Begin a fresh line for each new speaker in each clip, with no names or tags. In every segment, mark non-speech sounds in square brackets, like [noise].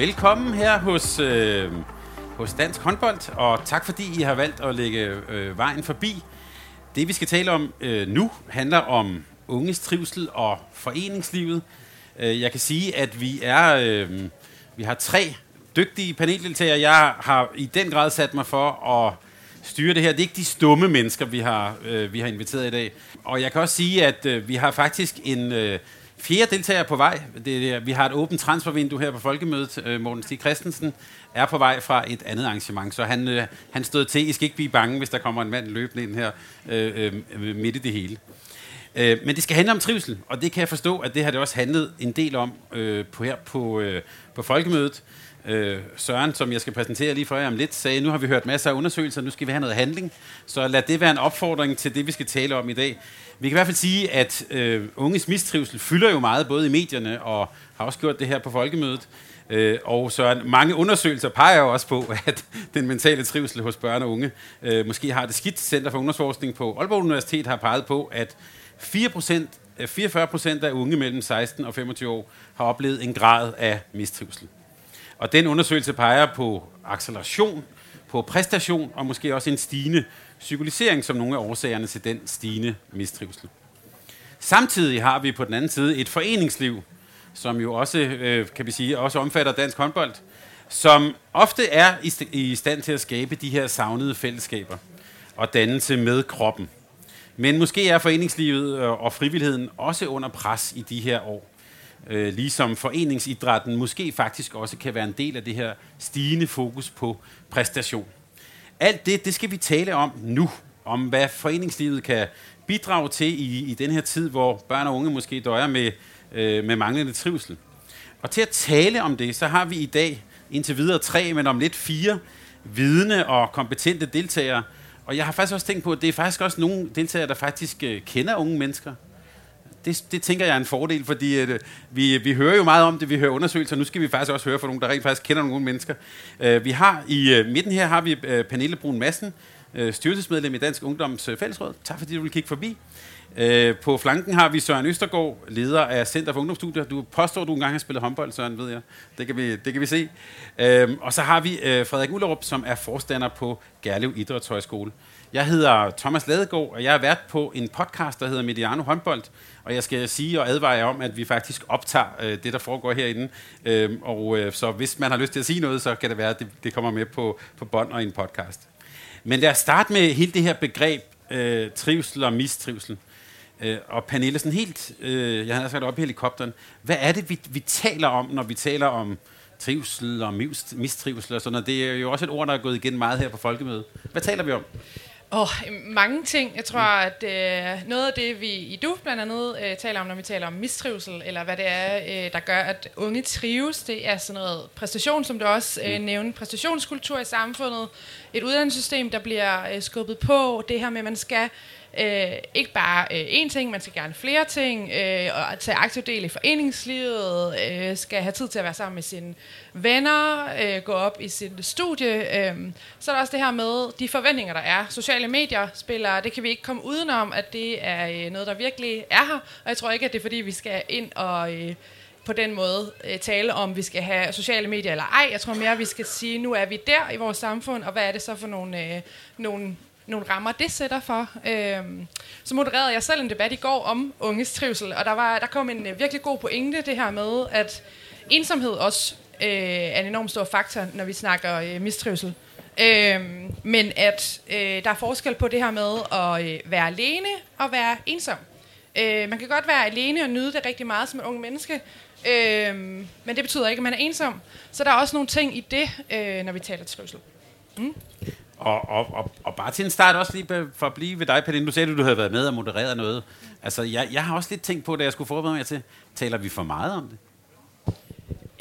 Velkommen her hos, øh, hos Dansk Håndbold, og tak fordi I har valgt at lægge øh, vejen forbi. Det vi skal tale om øh, nu handler om unges trivsel og foreningslivet. Øh, jeg kan sige, at vi er øh, vi har tre dygtige paneldeltagere. Jeg har i den grad sat mig for at styre det her. Det er ikke de stumme mennesker, vi har, øh, vi har inviteret i dag. Og jeg kan også sige, at øh, vi har faktisk en... Øh, Fjerde deltager på vej. Det er, vi har et åbent transfervindue her på Folkemødet. Øh, Morten Stig Christensen er på vej fra et andet arrangement, så han, øh, han stod til. I skal ikke blive bange, hvis der kommer en mand løbende ind her øh, øh, midt i det hele. Øh, men det skal handle om trivsel, og det kan jeg forstå, at det har det også handlet en del om øh, på her på, øh, på Folkemødet. Øh, Søren, som jeg skal præsentere lige for jer om lidt, sagde, nu har vi hørt masser af undersøgelser, nu skal vi have noget handling. Så lad det være en opfordring til det, vi skal tale om i dag. Vi kan i hvert fald sige, at øh, unges mistrivsel fylder jo meget, både i medierne og har også gjort det her på folkemødet. Øh, og så mange undersøgelser peger jo også på, [laughs] at den mentale trivsel hos børn og unge øh, måske har det skidt. Center for Ungdomsforskning på Aalborg Universitet har peget på, at 4%, 44 øh, procent af unge mellem 16 og 25 år har oplevet en grad af mistrivsel. Og den undersøgelse peger på acceleration, på præstation og måske også en stigende psykologisering som nogle af årsagerne til den stigende mistrivsel. Samtidig har vi på den anden side et foreningsliv, som jo også, øh, kan vi sige, også omfatter dansk håndbold, som ofte er i stand til at skabe de her savnede fællesskaber og dannelse med kroppen. Men måske er foreningslivet øh, og frivilligheden også under pres i de her år. Øh, ligesom foreningsidrætten måske faktisk også kan være en del af det her stigende fokus på præstation. Alt det, det skal vi tale om nu, om hvad foreningslivet kan bidrage til i, i den her tid, hvor børn og unge måske døjer med, øh, med manglende trivsel. Og til at tale om det, så har vi i dag indtil videre tre, men om lidt fire vidne og kompetente deltagere. Og jeg har faktisk også tænkt på, at det er faktisk også nogle deltagere, der faktisk øh, kender unge mennesker det, det tænker jeg er en fordel, fordi at, øh, vi, vi hører jo meget om det, vi hører undersøgelser, nu skal vi faktisk også høre fra nogen, der rent faktisk kender nogle mennesker. Uh, vi har i uh, midten her har vi uh, Pernille Brun Madsen, uh, styrelsesmedlem i Dansk Ungdoms uh, Fællesråd. Tak fordi du vil kigge forbi. Uh, på flanken har vi Søren Østergaard, leder af Center for Ungdomsstudier. Du påstår, du engang har spillet håndbold, Søren, ved jeg. Det kan vi, det kan vi se. Uh, og så har vi uh, Frederik Ullerup, som er forstander på Gerlev Idrætshøjskole. Jeg hedder Thomas Ladegaard, og jeg er vært på en podcast, der hedder Mediano Håndbold. Og jeg skal sige og advare jer om, at vi faktisk optager øh, det, der foregår herinde. Øhm, og øh, så hvis man har lyst til at sige noget, så kan det være, at det, det kommer med på, på bånd og i en podcast. Men lad os starte med hele det her begreb, øh, trivsel og mistrivsel. Øh, og Pernille, sådan helt, øh, jeg har sagt op i helikopteren, hvad er det, vi, vi taler om, når vi taler om trivsel og mistrivsel og sådan noget? Det er jo også et ord, der er gået igen meget her på folkemødet. Hvad taler vi om?
Oh, mange ting. Jeg tror, at øh, noget af det, vi i DU blandt andet øh, taler om, når vi taler om mistrivsel, eller hvad det er, øh, der gør, at unge trives, det er sådan noget præstation, som du også øh, mm. nævnte, præstationskultur i samfundet, et uddannelsessystem, der bliver øh, skubbet på, det her med, at man skal Øh, ikke bare øh, én ting, man skal gerne flere ting, øh, og tage aktiv del i foreningslivet, øh, skal have tid til at være sammen med sine venner, øh, gå op i sit studie. Øh. Så er der også det her med de forventninger, der er. Sociale medier spiller, det kan vi ikke komme udenom, at det er øh, noget, der virkelig er her, og jeg tror ikke, at det er fordi, vi skal ind og... Øh, på den måde øh, tale om, vi skal have sociale medier eller ej. Jeg tror mere, vi skal sige, nu er vi der i vores samfund, og hvad er det så for nogle, øh, nogle nogle rammer, det sætter for. Øhm, så modererede jeg selv en debat i går om unges trivsel, og der, var, der kom en øh, virkelig god pointe, det her med, at ensomhed også øh, er en enorm stor faktor, når vi snakker øh, mistrivsel. Øhm, men at øh, der er forskel på det her med at øh, være alene og være ensom. Øh, man kan godt være alene og nyde det rigtig meget som en ung menneske, øh, men det betyder ikke, at man er ensom. Så der er også nogle ting i det, øh, når vi taler trivsel. Mm.
Og, og, og, og bare til en start også lige for at blive ved dig, Pernille. Du sagde, at du havde været med og modereret noget. Altså, jeg, jeg har også lidt tænkt på, da jeg skulle forberede mig til, taler vi for meget om det?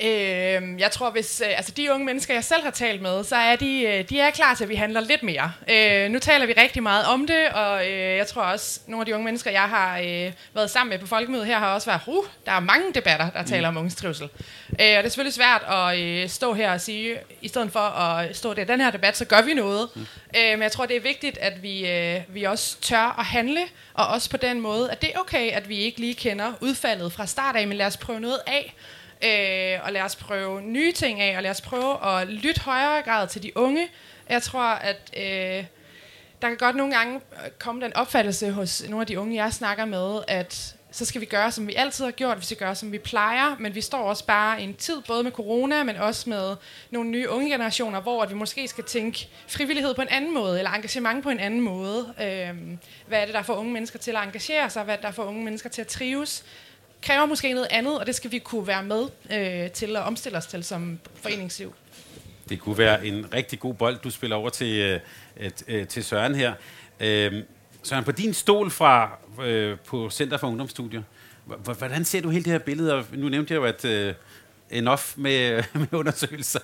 Øh, jeg tror, hvis øh, altså de unge mennesker, jeg selv har talt med, så er de, øh, de er klar til, at vi handler lidt mere. Øh, nu taler vi rigtig meget om det, og øh, jeg tror også, nogle af de unge mennesker, jeg har øh, været sammen med på folkemødet her, har også været, uh, der er mange debatter, der mm. taler om unges trivsel. Øh, og det er selvfølgelig svært at øh, stå her og sige, i stedet for at stå der i den her debat, så gør vi noget. Mm. Øh, men jeg tror, det er vigtigt, at vi, øh, vi også tør at handle, og også på den måde, at det er okay, at vi ikke lige kender udfaldet fra start af, men lad os prøve noget af øh, og lad os prøve nye ting af, og lad os prøve at lytte højere grad til de unge. Jeg tror, at øh, der kan godt nogle gange øh, komme den opfattelse hos nogle af de unge, jeg snakker med, at så skal vi gøre, som vi altid har gjort, vi skal gøre, som vi plejer, men vi står også bare i en tid, både med corona, men også med nogle nye unge generationer, hvor at vi måske skal tænke frivillighed på en anden måde, eller engagement på en anden måde. Øhm, hvad er det, der får unge mennesker til at engagere sig? Hvad er det, der får unge mennesker til at trives? Kræver måske noget andet, og det skal vi kunne være med øh, til at omstille os til som foreningsliv.
Det kunne være en rigtig god bold, du spiller over til, øh, øh, til Søren her. Øh, Søren, på din stol fra øh, på Center for Ungdomsstudier, hvordan ser du hele det her billede? Nu nævnte jeg jo, at øh, enough med, [laughs] med undersøgelser.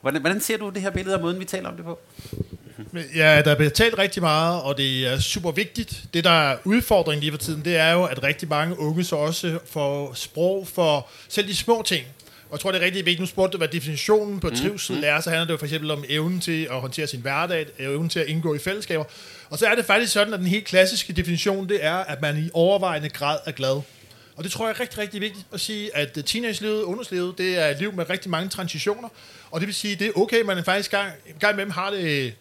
Hvordan, hvordan ser du det her billede og måden, vi taler om det på? [laughs]
Ja, der bliver talt rigtig meget, og det er super vigtigt. Det, der er udfordringen lige for tiden, det er jo, at rigtig mange unge så også får sprog for selv de små ting. Og jeg tror, det er rigtig vigtigt. Nu spurgte du, hvad definitionen på mm, trivsel mm. er. Så handler det jo for eksempel om evnen til at håndtere sin hverdag, evnen til at indgå i fællesskaber. Og så er det faktisk sådan, at den helt klassiske definition, det er, at man i overvejende grad er glad. Og det tror jeg er rigtig, rigtig vigtigt at sige, at teenage-livet, ungdomslivet, det er et liv med rigtig mange transitioner. Og det vil sige, det er okay, man er faktisk gang, gang med dem har det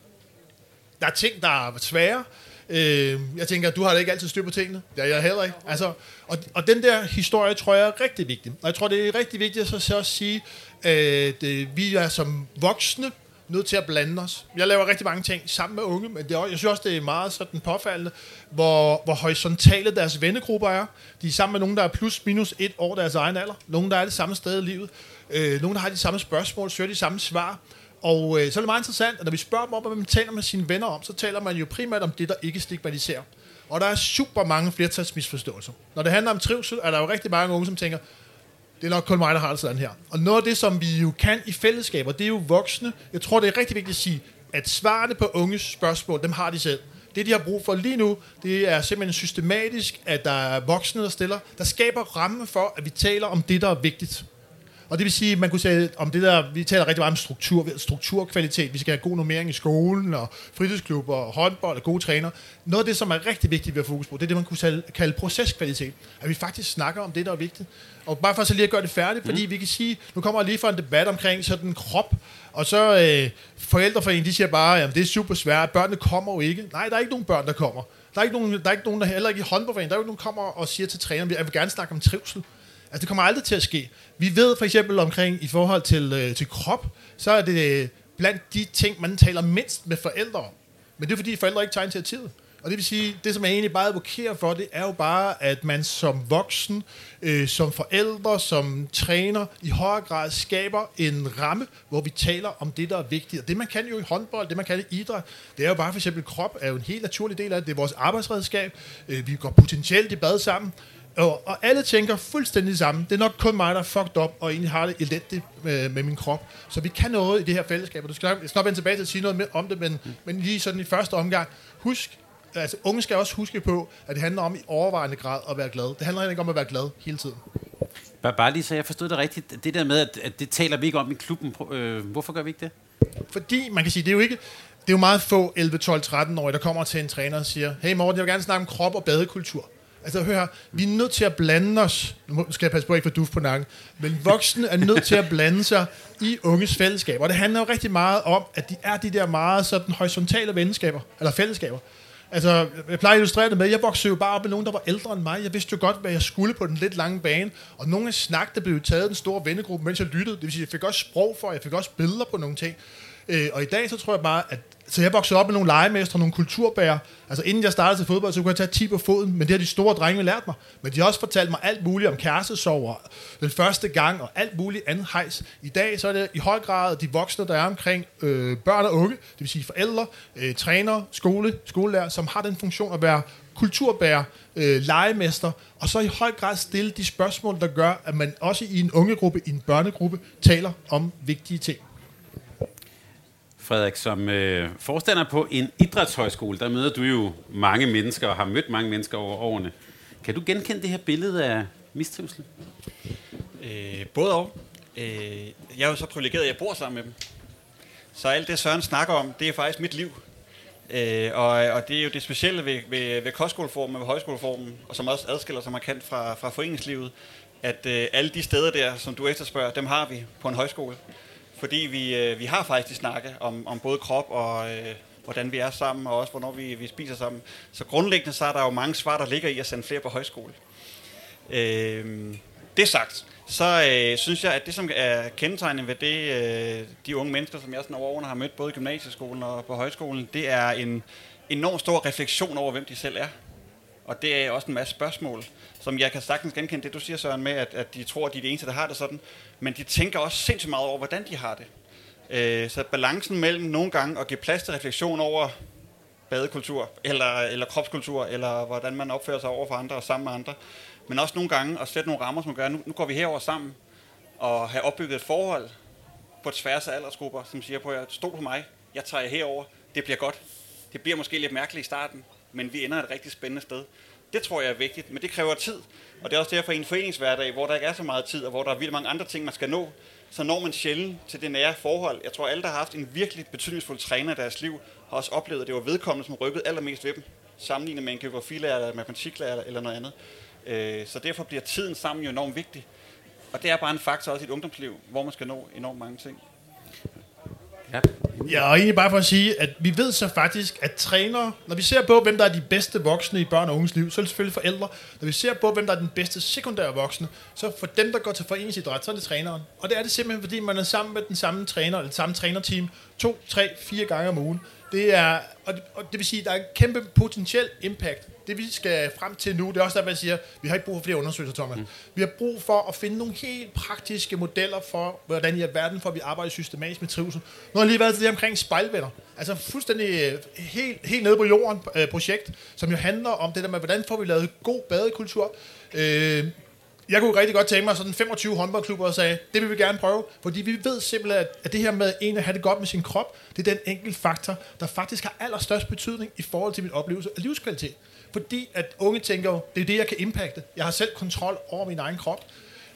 der er ting, der er svære. Øh, jeg tænker, du har da ikke altid styr på tingene. Det jeg heller ikke. Altså, og, og den der historie, tror jeg er rigtig vigtig. Og jeg tror, det er rigtig vigtigt at så, så også sige, at øh, vi er som voksne nødt til at blande os. Jeg laver rigtig mange ting sammen med unge, men det er, jeg synes også, det er meget sådan påfaldende, hvor, hvor horisontale deres vennegrupper er. De er sammen med nogen, der er plus minus et år deres egen alder. Nogen, der er det samme sted i livet. Øh, nogen, der har de samme spørgsmål, søger de samme svar. Og øh, så er det meget interessant, at når vi spørger dem om, hvad man taler med sine venner om, så taler man jo primært om det, der ikke stigmatiserer. Og der er super mange flertalsmisforståelser. Når det handler om trivsel, er der jo rigtig mange unge, som tænker, det er nok kun mig, der har det sådan her. Og noget af det, som vi jo kan i fællesskaber, det er jo voksne. Jeg tror, det er rigtig vigtigt at sige, at svarene på unges spørgsmål, dem har de selv. Det, de har brug for lige nu, det er simpelthen systematisk, at der er voksne, der stiller, der skaber ramme for, at vi taler om det, der er vigtigt. Og det vil sige, man kunne sige om det der, vi taler rigtig meget om struktur, strukturkvalitet, vi skal have god normering i skolen, og fritidsklubber, og håndbold, og gode træner. Noget af det, som er rigtig vigtigt, vi har fokus på, det er det, man kunne kalde proceskvalitet. At vi faktisk snakker om det, der er vigtigt. Og bare for så lige at gøre det færdigt, fordi mm. vi kan sige, nu kommer lige fra en debat omkring sådan en krop, og så øh, forældreforeningen, de siger bare, at det er super svært, børnene kommer jo ikke. Nej, der er ikke nogen børn, der kommer. Der er ikke nogen, der, er ikke nogen, der heller ikke i håndboldforeningen, der er ikke nogen, der kommer og siger til træneren, at jeg vil gerne snakke om trivsel. Altså, det kommer aldrig til at ske. Vi ved for eksempel omkring, i forhold til, øh, til krop, så er det øh, blandt de ting, man taler mindst med forældre om. Men det er fordi, forældre ikke tager initiativet. Og det vil sige, det som jeg egentlig bare advokerer for, det er jo bare, at man som voksen, øh, som forældre, som træner, i højere grad skaber en ramme, hvor vi taler om det, der er vigtigt. Og det man kan jo i håndbold, det man kan i idræt, det er jo bare for eksempel krop, er jo en helt naturlig del af det. Det er vores arbejdsredskab. Øh, vi går potentielt i bad sammen. Og, og alle tænker fuldstændig det samme. Det er nok kun mig, der er fucked up, og egentlig har det elendigt med, med min krop. Så vi kan noget i det her fællesskab, og du skal nok vende tilbage til at sige noget mere om det, men, mm. men lige sådan i første omgang, husk, altså unge skal også huske på, at det handler om i overvejende grad at være glad. Det handler ikke om at være glad hele tiden.
Bare, bare lige så jeg forstod det rigtigt. Det der med, at, at det taler vi ikke om i klubben. Øh, hvorfor gør vi ikke det?
Fordi, man kan sige, det er jo ikke, det er jo meget få 11, 12, 13 år, der kommer til en træner og siger, hey Morten, jeg vil gerne snakke om krop og badekultur. Altså hør vi er nødt til at blande os, nu skal jeg passe på at ikke få duft på nakken, men voksne er nødt til at blande sig i unges fællesskaber. Og det handler jo rigtig meget om, at de er de der meget sådan horisontale venskaber, eller fællesskaber. Altså, jeg plejer at illustrere det med, jeg voksede jo bare op med nogen, der var ældre end mig. Jeg vidste jo godt, hvad jeg skulle på den lidt lange bane. Og nogle af snak, der blev taget den store vennegruppe, mens jeg lyttede. Det vil sige, jeg fik også sprog for, jeg fik også billeder på nogle ting. Øh, og i dag, så tror jeg bare, at så jeg voksede op med nogle legemestre, nogle kulturbærer. Altså inden jeg startede til fodbold, så kunne jeg tage 10 på foden, men det har de store drenge lært mig. Men de har også fortalt mig alt muligt om kærestesover, den første gang og alt muligt andet hejs. I dag så er det i høj grad de voksne, der er omkring øh, børn og unge, det vil sige forældre, øh, trænere, skole, skolelærer, som har den funktion at være kulturbærer, øh, legemester, og så i høj grad stille de spørgsmål, der gør, at man også i en ungegruppe, i en børnegruppe, taler om vigtige ting.
Frederik, som øh, forstander på en idrætshøjskole, der møder du jo mange mennesker og har mødt mange mennesker over årene. Kan du genkende det her billede af mistrivsel?
Øh, både og. Øh, jeg er jo så privilegeret, at jeg bor sammen med dem. Så alt det Søren snakker om, det er faktisk mit liv. Øh, og, og det er jo det specielle ved, ved, ved kostskoleformen og ved højskoleformen, og som også adskiller sig markant fra, fra foreningslivet, at øh, alle de steder der, som du efterspørger, dem har vi på en højskole. Fordi vi, øh, vi har faktisk snakket snakke om, om både krop og øh, hvordan vi er sammen, og også hvornår vi, vi spiser sammen. Så grundlæggende så er der jo mange svar, der ligger i at sende flere på højskole. Øh, det sagt, så øh, synes jeg, at det, som er kendetegnet ved det, øh, de unge mennesker, som jeg sådan over årene har mødt, både i gymnasieskolen og på højskolen, det er en enorm stor refleksion over, hvem de selv er. Og det er også en masse spørgsmål, som jeg kan sagtens genkende det, du siger, Søren, med, at, at de tror, at de er de eneste, der har det sådan. Men de tænker også sindssygt meget over, hvordan de har det. Øh, så balancen mellem nogle gange at give plads til refleksion over badekultur, eller, eller kropskultur, eller hvordan man opfører sig over for andre og sammen med andre, men også nogle gange at sætte nogle rammer, som gør, nu, nu går vi herover sammen, og have opbygget et forhold på tværs af aldersgrupper, som siger på jeg stol på mig, jeg tager jer herover, det bliver godt. Det bliver måske lidt mærkeligt i starten, men vi ender et rigtig spændende sted. Det tror jeg er vigtigt, men det kræver tid. Og det er også derfor i en foreningshverdag, hvor der ikke er så meget tid, og hvor der er vildt mange andre ting, man skal nå, så når man sjældent til det nære forhold. Jeg tror, alle, der har haft en virkelig betydningsfuld træner i deres liv, har også oplevet, at det var vedkommende, som rykkede allermest ved dem, sammenlignet med en geografilærer, eller matematiklærer eller noget andet. Øh, så derfor bliver tiden sammen jo enormt vigtig. Og det er bare en faktor også i et ungdomsliv, hvor man skal nå enormt mange ting.
Ja. ja, og egentlig bare for at sige, at vi ved så faktisk, at trænere, når vi ser på, hvem der er de bedste voksne i børn og unges liv, så er det selvfølgelig forældre. Når vi ser på, hvem der er den bedste sekundære voksne, så for dem, der går til foreningsidræt, så er det træneren. Og det er det simpelthen, fordi man er sammen med den samme træner, eller samme trænerteam, to, tre, fire gange om ugen. Det er, og det, og det vil sige, at der er en kæmpe potentiel impact det vi skal frem til nu, det er også der, man siger, vi har ikke brug for flere undersøgelser, Thomas. Mm. Vi har brug for at finde nogle helt praktiske modeller for, hvordan i verden får vi arbejder systematisk med trivsel. Nu har jeg lige været til det omkring spejlvenner. Altså fuldstændig øh, helt, helt nede på jorden øh, projekt, som jo handler om det der med, hvordan får vi lavet god badekultur. Øh, jeg kunne rigtig godt tænke mig sådan 25 håndboldklubber og sagde, det vil vi gerne prøve, fordi vi ved simpelthen, at det her med en at have det godt med sin krop, det er den enkelt faktor, der faktisk har allerstørst betydning i forhold til min oplevelse af livskvalitet. Fordi at unge tænker, det er det, jeg kan impacte. Jeg har selv kontrol over min egen krop.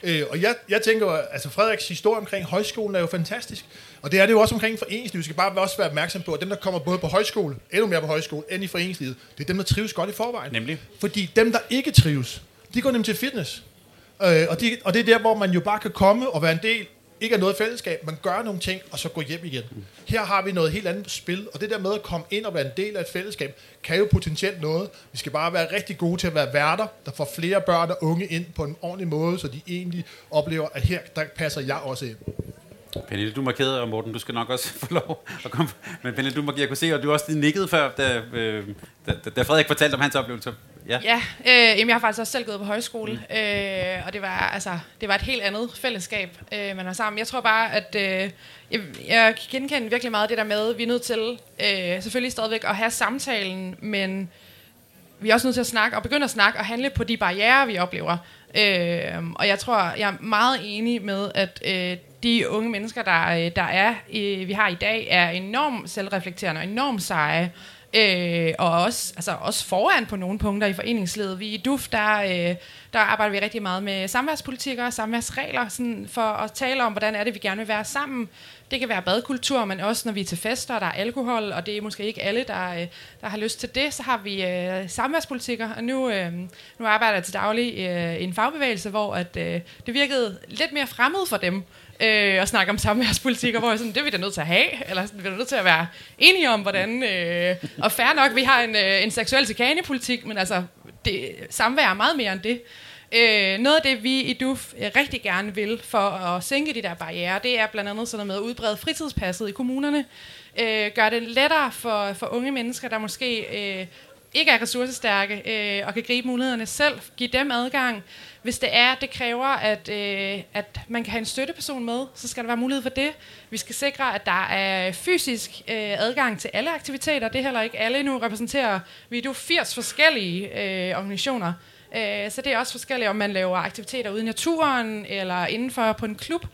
Øh, og jeg, jeg tænker, altså Frederiks historie omkring højskolen er jo fantastisk. Og det er det jo også omkring foreningslivet. Vi skal bare også være opmærksom på, at dem, der kommer både på højskole, endnu mere på højskole, end i foreningslivet, det er dem, der trives godt i forvejen.
Nemlig.
Fordi dem, der ikke trives, de går nemlig til fitness. Øh, og, de, og det er der, hvor man jo bare kan komme og være en del ikke af noget fællesskab, man gør nogle ting, og så gå hjem igen. Her har vi noget helt andet spil, og det der med at komme ind og være en del af et fællesskab, kan jo potentielt noget. Vi skal bare være rigtig gode til at være værter, der får flere børn og unge ind på en ordentlig måde, så de egentlig oplever, at her der passer jeg også ind.
Pernille, du markerede, og Morten, du skal nok også [laughs] få lov at komme. Men Pernille, du markerede, jeg kunne se, og du også nikkede før, da, øh, da, da Frederik fortalte om hans oplevelse.
Ja, ja øh, jamen jeg har faktisk også selv gået på højskole, mm. øh, og det var, altså, det var et helt andet fællesskab, øh, man var sammen. Jeg tror bare, at øh, jeg, jeg kan genkende virkelig meget det der med, vi er nødt til øh, selvfølgelig stadigvæk at have samtalen, men vi er også nødt til at snakke, og begynde at snakke og handle på de barriere, vi oplever. Øh, og jeg tror, jeg er meget enig med, at øh, de unge mennesker, der, øh, der er, øh, vi har i dag, er enormt selvreflekterende og enormt seje. Øh, og også, altså også foran på nogle punkter i foreningslivet. Vi i DUF, der, øh, der arbejder vi rigtig meget med samværspolitikker og samværsregler, sådan for at tale om, hvordan er det, vi gerne vil være sammen. Det kan være badkultur, men også når vi er til fester, der er alkohol, og det er måske ikke alle, der, øh, der har lyst til det. Så har vi øh, samværspolitikker, og nu, øh, nu arbejder jeg til daglig øh, i en fagbevægelse, hvor at, øh, det virkede lidt mere fremmed for dem, øh, og snakke om samværspolitik, og hvor jeg sådan, det er vi da nødt til at have, eller sådan, vi er nødt til at være enige om, hvordan, øh, og fair nok, vi har en, øh, en seksuel chikanepolitik, men altså, det, samvær er meget mere end det. Øh, noget af det, vi i DUF øh, rigtig gerne vil for at sænke de der barriere, det er blandt andet sådan noget med at udbrede fritidspasset i kommunerne. øh, gøre det lettere for, for unge mennesker, der måske øh, ikke er ressourcestærke øh, og kan gribe mulighederne selv, give dem adgang. Hvis det er, det kræver, at, øh, at man kan have en støtteperson med, så skal der være mulighed for det. Vi skal sikre, at der er fysisk øh, adgang til alle aktiviteter. Det er heller ikke alle nu repræsenterer. Vi er jo 80 forskellige øh, organisationer. Øh, så det er også forskelligt, om man laver aktiviteter ude i naturen, eller indenfor på en klub,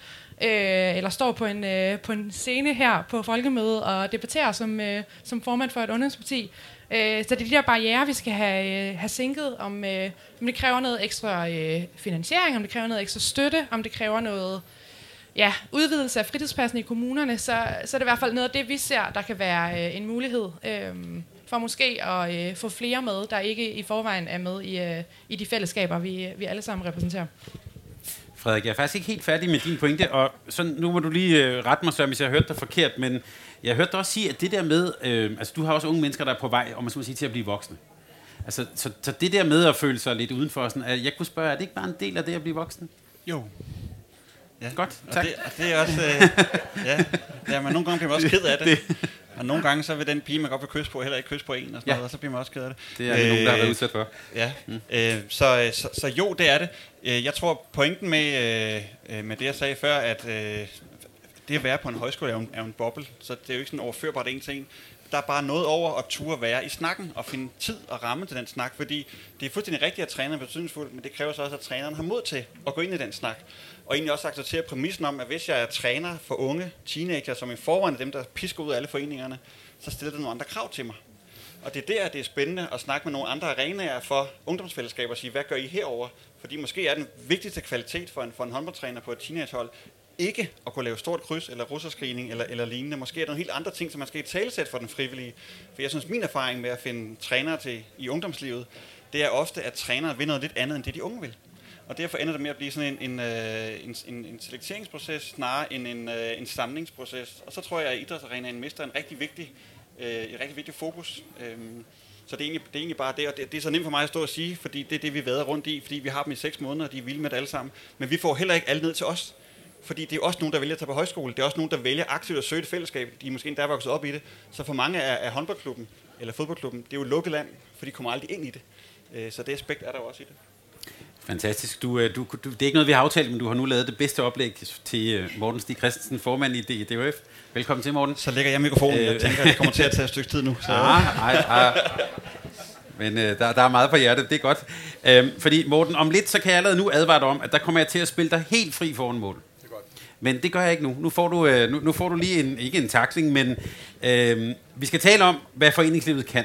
øh, eller står på en, øh, på en scene her på folkemødet og debatterer som, øh, som formand for et ungdomsparti. Øh, så det er de der barriere, vi skal have, øh, have sænket, om, øh, om det kræver noget ekstra øh, finansiering, om det kræver noget ekstra støtte, om det kræver noget ja, udvidelse af fritidspladsen i kommunerne, så, så er det i hvert fald noget af det, vi ser, der kan være øh, en mulighed øh, for måske at øh, få flere med, der ikke i forvejen er med i, øh, i de fællesskaber, vi, vi alle sammen repræsenterer.
Frederik, jeg er faktisk ikke helt færdig med din pointe, og så, nu må du lige øh, rette mig, så hvis jeg har hørt dig forkert, men jeg hørte dig også sige, at det der med, øh, altså du har også unge mennesker, der er på vej, om man skal sige, til at blive voksne. Altså, så, så det der med at føle sig lidt udenfor, sådan, at jeg kunne spørge, er det ikke bare en del af det at blive voksen?
Jo. Ja.
Godt, tak.
Og det, og det er også, øh, ja, ja, men nogle gange bliver man også ked af [laughs] det. Og nogle gange så vil den pige, man godt vil kysse på, heller ikke kysse på en, og sådan
Ja.
noget, og så bliver man også ked af det.
Det er øh, nogen, der har været udsat for.
Ja, mm. øh, så, så, så jo, det er det. Øh, Jeg tror, pointen med, øh, øh, med det, jeg sagde før, at øh, det at være på en højskole er jo en, er jo en boble, så det er jo ikke sådan overførbart en til en. Der er bare noget over at turde være i snakken og finde tid og ramme til den snak, fordi det er fuldstændig rigtigt, at træneren er betydningsfuld, men det kræver så også, at træneren har mod til at gå ind i den snak. Og egentlig også acceptere præmissen om, at hvis jeg er træner for unge teenager, som i forvejen er dem, der pisker ud af alle foreningerne, så stiller det nogle andre krav til mig. Og det er der, det er spændende at snakke med nogle andre arenaer for ungdomsfællesskaber og sige, hvad gør I herover? Fordi måske er den vigtigste kvalitet for en, for en håndboldtræner på et teenagehold, ikke at kunne lave stort kryds eller russerscreening eller, eller lignende. Måske er der nogle helt andre ting, som man skal i talesæt for den frivillige. For jeg synes, min erfaring med at finde trænere til i ungdomslivet, det er ofte, at trænere vil noget lidt andet, end det de unge vil. Og derfor ender det med at blive sådan en, en, øh, en, en, en selekteringsproces, snarere end en, øh, en samlingsproces. Og så tror jeg, at idrætsarenaen mister en rigtig vigtig, øh, et rigtig vigtigt fokus. Øhm, så det er, egentlig, det er egentlig bare det, og det, det er så nemt for mig at stå og sige, fordi det er det, vi vader rundt i, fordi vi har dem i seks måneder, og de er vilde med det alle sammen. Men vi får heller ikke alle ned til os. Fordi det er også nogen, der vælger at tage på højskole. Det er også nogen, der vælger aktivt at søge et fællesskab. De er måske endda vokset op i det. Så for mange af, af håndboldklubben, eller fodboldklubben, det er jo et lukket land, for de kommer aldrig ind i det. Øh, Så det aspekt er der jo også i det.
Fantastisk. Du, øh, du, du, det er ikke noget, vi har aftalt, men du har nu lavet det bedste oplæg til øh, Morten Stig Christensen, formand i DHF. Velkommen til, Morten.
Så lægger jeg mikrofonen. Jeg tænker, det kommer til at tage et stykke tid nu. Så.
Ah, ej, ej. Men øh, der, der er meget på hjertet, det er godt. Øhm, fordi Morten, om lidt, så kan jeg allerede nu advare dig om, at der kommer jeg til at spille dig helt fri foran mål. Men det gør jeg ikke nu. Nu får du, øh, nu, nu får du lige en, ikke en tackling, men øh, vi skal tale om, hvad foreningslivet kan.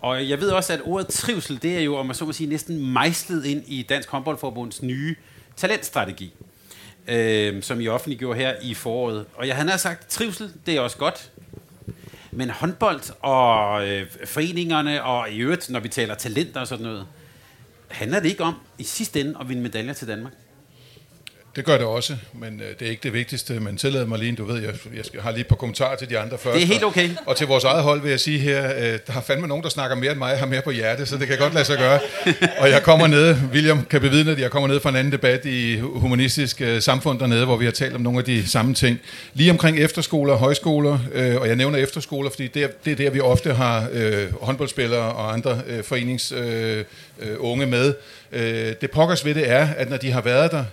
Og jeg ved også, at ordet trivsel, det er jo, om man så må sige, næsten mejslet ind i Dansk Håndboldforbunds nye talentstrategi, øh, som I offentliggjorde her i foråret. Og jeg havde nær sagt, trivsel, det er også godt. Men håndbold og øh, foreningerne, og i øvrigt, når vi taler talenter og sådan noget, handler det ikke om i sidste ende at vinde medaljer til Danmark?
Det gør det også, men øh, det er ikke det vigtigste. Men tillad mig lige, du ved, jeg, jeg har lige et par kommentarer til de andre først.
Det er helt
og-
okay.
Og til vores eget hold vil jeg sige her, øh, der har fandme nogen, der snakker mere end mig, har mere på hjerte, så det kan godt lade sig gøre. og jeg kommer ned, William kan bevidne, at jeg kommer ned fra en anden debat i humanistisk øh, samfund dernede, hvor vi har talt om nogle af de samme ting. Lige omkring efterskoler og højskoler, øh, og jeg nævner efterskoler, fordi det er, det er der, vi ofte har øh, håndboldspillere og andre øh, forenings øh, øh, unge med. Øh, det pokkers ved det er, at når de har været der,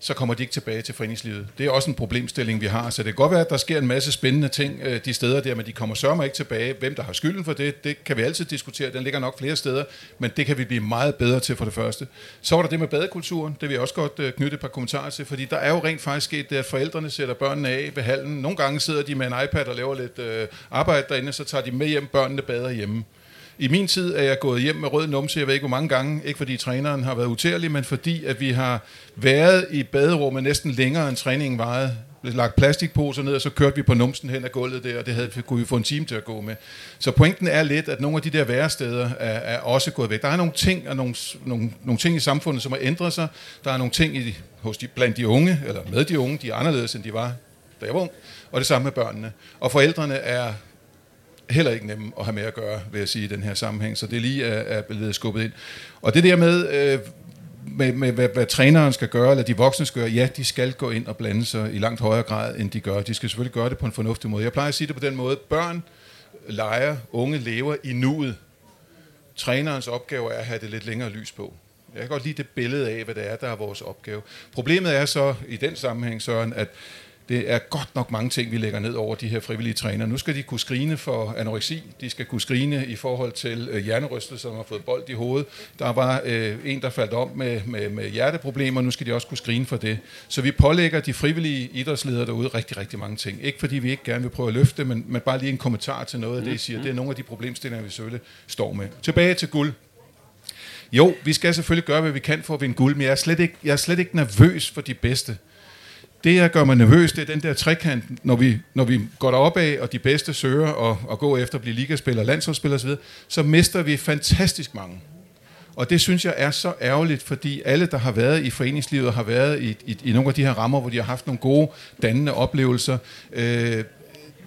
så kommer de ikke tilbage til foreningslivet. Det er også en problemstilling, vi har. Så det kan godt være, at der sker en masse spændende ting øh, de steder der, men de kommer sørme ikke tilbage. Hvem der har skylden for det, det kan vi altid diskutere. Den ligger nok flere steder, men det kan vi blive meget bedre til for det første. Så var der det med badekulturen. Det vil jeg også godt øh, knytte et par kommentarer til, fordi der er jo rent faktisk sket det, at forældrene sætter børnene af ved hallen. Nogle gange sidder de med en iPad og laver lidt øh, arbejde derinde, så tager de med hjem, børnene bader hjemme. I min tid er jeg gået hjem med rød numse, jeg ved ikke hvor mange gange, ikke fordi træneren har været utærlig, men fordi at vi har været i baderummet næsten længere end træningen varede. Lagt plastikposer ned, og så kørte vi på numsen hen ad gulvet der, og det havde, kunne vi få en time til at gå med. Så pointen er lidt, at nogle af de der væresteder er, er også gået væk. Der er nogle ting, og nogle, nogle, nogle ting i samfundet, som har ændret sig. Der er nogle ting i, hos de, blandt de unge, eller med de unge, de er anderledes, end de var, da jeg var ung. Og det samme med børnene. Og forældrene er heller ikke nemme at have med at gøre, vil jeg sige, i den her sammenhæng. Så det lige er, er blevet skubbet ind. Og det der med, øh, med, med hvad, hvad træneren skal gøre, eller de voksne skal gøre, ja, de skal gå ind og blande sig i langt højere grad, end de gør. De skal selvfølgelig gøre det på en fornuftig måde. Jeg plejer at sige det på den måde, børn leger, unge lever i nuet. Trænerens opgave er at have det lidt længere lys på. Jeg kan godt lide det billede af, hvad det er, der er vores opgave. Problemet er så i den sammenhæng, Søren, at det er godt nok mange ting, vi lægger ned over de her frivillige trænere. Nu skal de kunne skrine for anoreksi, de skal kunne skrine i forhold til øh, hjernerystelser, som har fået bold i hovedet. Der var øh, en, der faldt om med, med, med hjerteproblemer, nu skal de også kunne skrine for det. Så vi pålægger de frivillige idrætsledere derude rigtig, rigtig mange ting. Ikke fordi vi ikke gerne vil prøve at løfte men, men bare lige en kommentar til noget af det, I siger. Det er nogle af de problemstillinger, vi selvfølgelig står med. Tilbage til guld. Jo, vi skal selvfølgelig gøre, hvad vi kan for at vinde guld, men jeg er slet ikke, jeg er slet ikke nervøs for de bedste. Det, jeg gør mig nervøs, det er den der trekant, når vi, når vi går derop af, og de bedste søger og, og går efter at blive ligaspiller, landsholdsspiller osv., så mister vi fantastisk mange. Og det synes jeg er så ærgerligt, fordi alle, der har været i foreningslivet, har været i, i, i nogle af de her rammer, hvor de har haft nogle gode, dannende oplevelser, øh,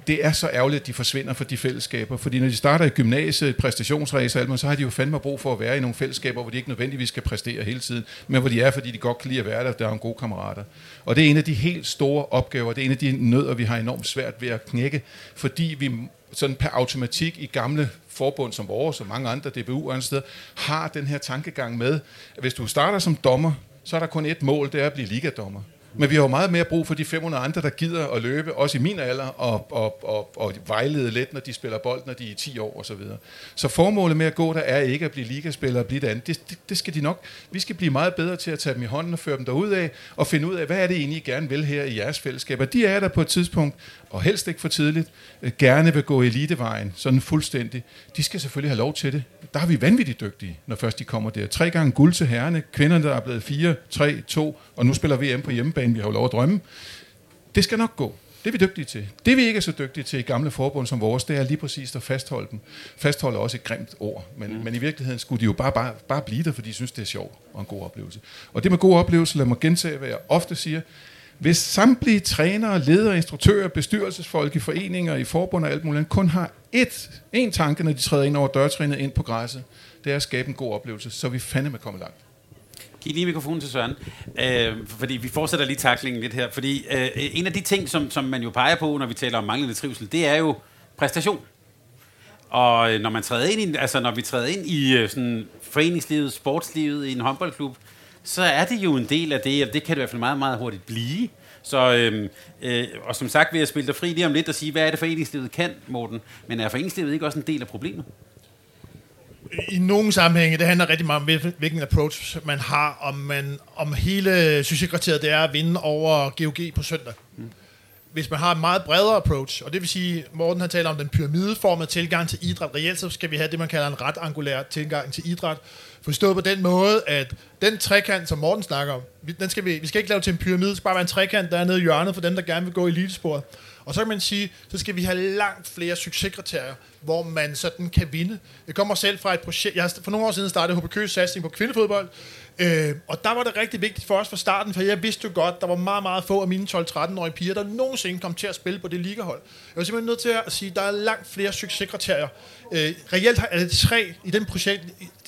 det er så ærgerligt, at de forsvinder fra de fællesskaber. Fordi når de starter i gymnasiet, præstationsræs så har de jo fandme brug for at være i nogle fællesskaber, hvor de ikke nødvendigvis skal præstere hele tiden, men hvor de er, fordi de godt kan lide at være der, der er en gode kammerater. Og det er en af de helt store opgaver, det er en af de nødder, vi har enormt svært ved at knække, fordi vi sådan per automatik i gamle forbund som vores og mange andre DBU og andre steder, har den her tankegang med, at hvis du starter som dommer, så er der kun et mål, det er at blive ligadommer. Men vi har jo meget mere brug for de 500 andre, der gider at løbe, også i min alder, og, og, og, og vejlede lidt, når de spiller bold, når de er 10 år osv. Så, videre. så formålet med at gå der er ikke at blive ligaspiller og blive det andet. Det, det, det skal de nok. Vi skal blive meget bedre til at tage dem i hånden og føre dem derud af, og finde ud af, hvad er det egentlig, I gerne vil her i jeres fællesskaber. De er der på et tidspunkt, og helst ikke for tidligt, øh, gerne vil gå elitevejen, sådan fuldstændig. De skal selvfølgelig have lov til det. Der har vi vanvittigt dygtige, når først de kommer der. Tre gange guld til herrene, kvinderne der er blevet 4, 3, 2, og nu spiller VM på hjemmebane, vi har jo lov at drømme. Det skal nok gå. Det er vi dygtige til. Det vi ikke er så dygtige til i gamle forbund som vores, det er lige præcis at fastholde dem. Fastholde også et grimt ord, men, mm. men i virkeligheden skulle de jo bare, bare, bare blive der, fordi de synes, det er sjovt og en god oplevelse. Og det med god oplevelse, lad mig gentage, hvad jeg ofte siger, hvis samtlige trænere, ledere, instruktører, bestyrelsesfolk i foreninger, i forbund og alt muligt, kun har ét, én tanke, når de træder ind over dørtrænet ind på græsset, det er at skabe en god oplevelse, så vi fandeme kommet langt.
Giv lige mikrofonen til Søren, øh, fordi vi fortsætter lige taklingen lidt her. Fordi øh, en af de ting, som, som man jo peger på, når vi taler om manglende trivsel, det er jo præstation. Og øh, når man træder ind i, altså når vi træder ind i øh, sådan foreningslivet, sportslivet i en håndboldklub, så er det jo en del af det, og det kan det i hvert fald meget, meget hurtigt blive. Så, øh, øh, og som sagt vil jeg spille dig fri lige om lidt og sige, hvad er det foreningslivet kan, Morten? Men er foreningslivet ikke også en del af problemet?
I nogle sammenhænge, det handler rigtig meget om, hvilken approach man har, om, man, om hele succeskriteriet det er at vinde over GOG på søndag. Mm. Hvis man har en meget bredere approach, og det vil sige, Morten har talt om den pyramideformede tilgang til idræt, reelt så skal vi have det, man kalder en ret angulær tilgang til idræt, Forstået på den måde, at den trekant, som Morten snakker om, den skal vi, vi skal ikke lave til en pyramide, det skal bare være en trekant, der er nede i hjørnet for dem, der gerne vil gå i elitesporet. Og så kan man sige, så skal vi have langt flere succeskriterier, hvor man sådan kan vinde. Jeg kommer selv fra et projekt, jeg har for nogle år siden startet HBK's satsning på kvindefodbold, øh, og der var det rigtig vigtigt for os fra starten, for jeg vidste jo godt, der var meget, meget få af mine 12-13-årige piger, der nogensinde kom til at spille på det ligahold. Jeg var simpelthen nødt til at sige, at der er langt flere succeskriterier. Øh, reelt er det tre i den projekt,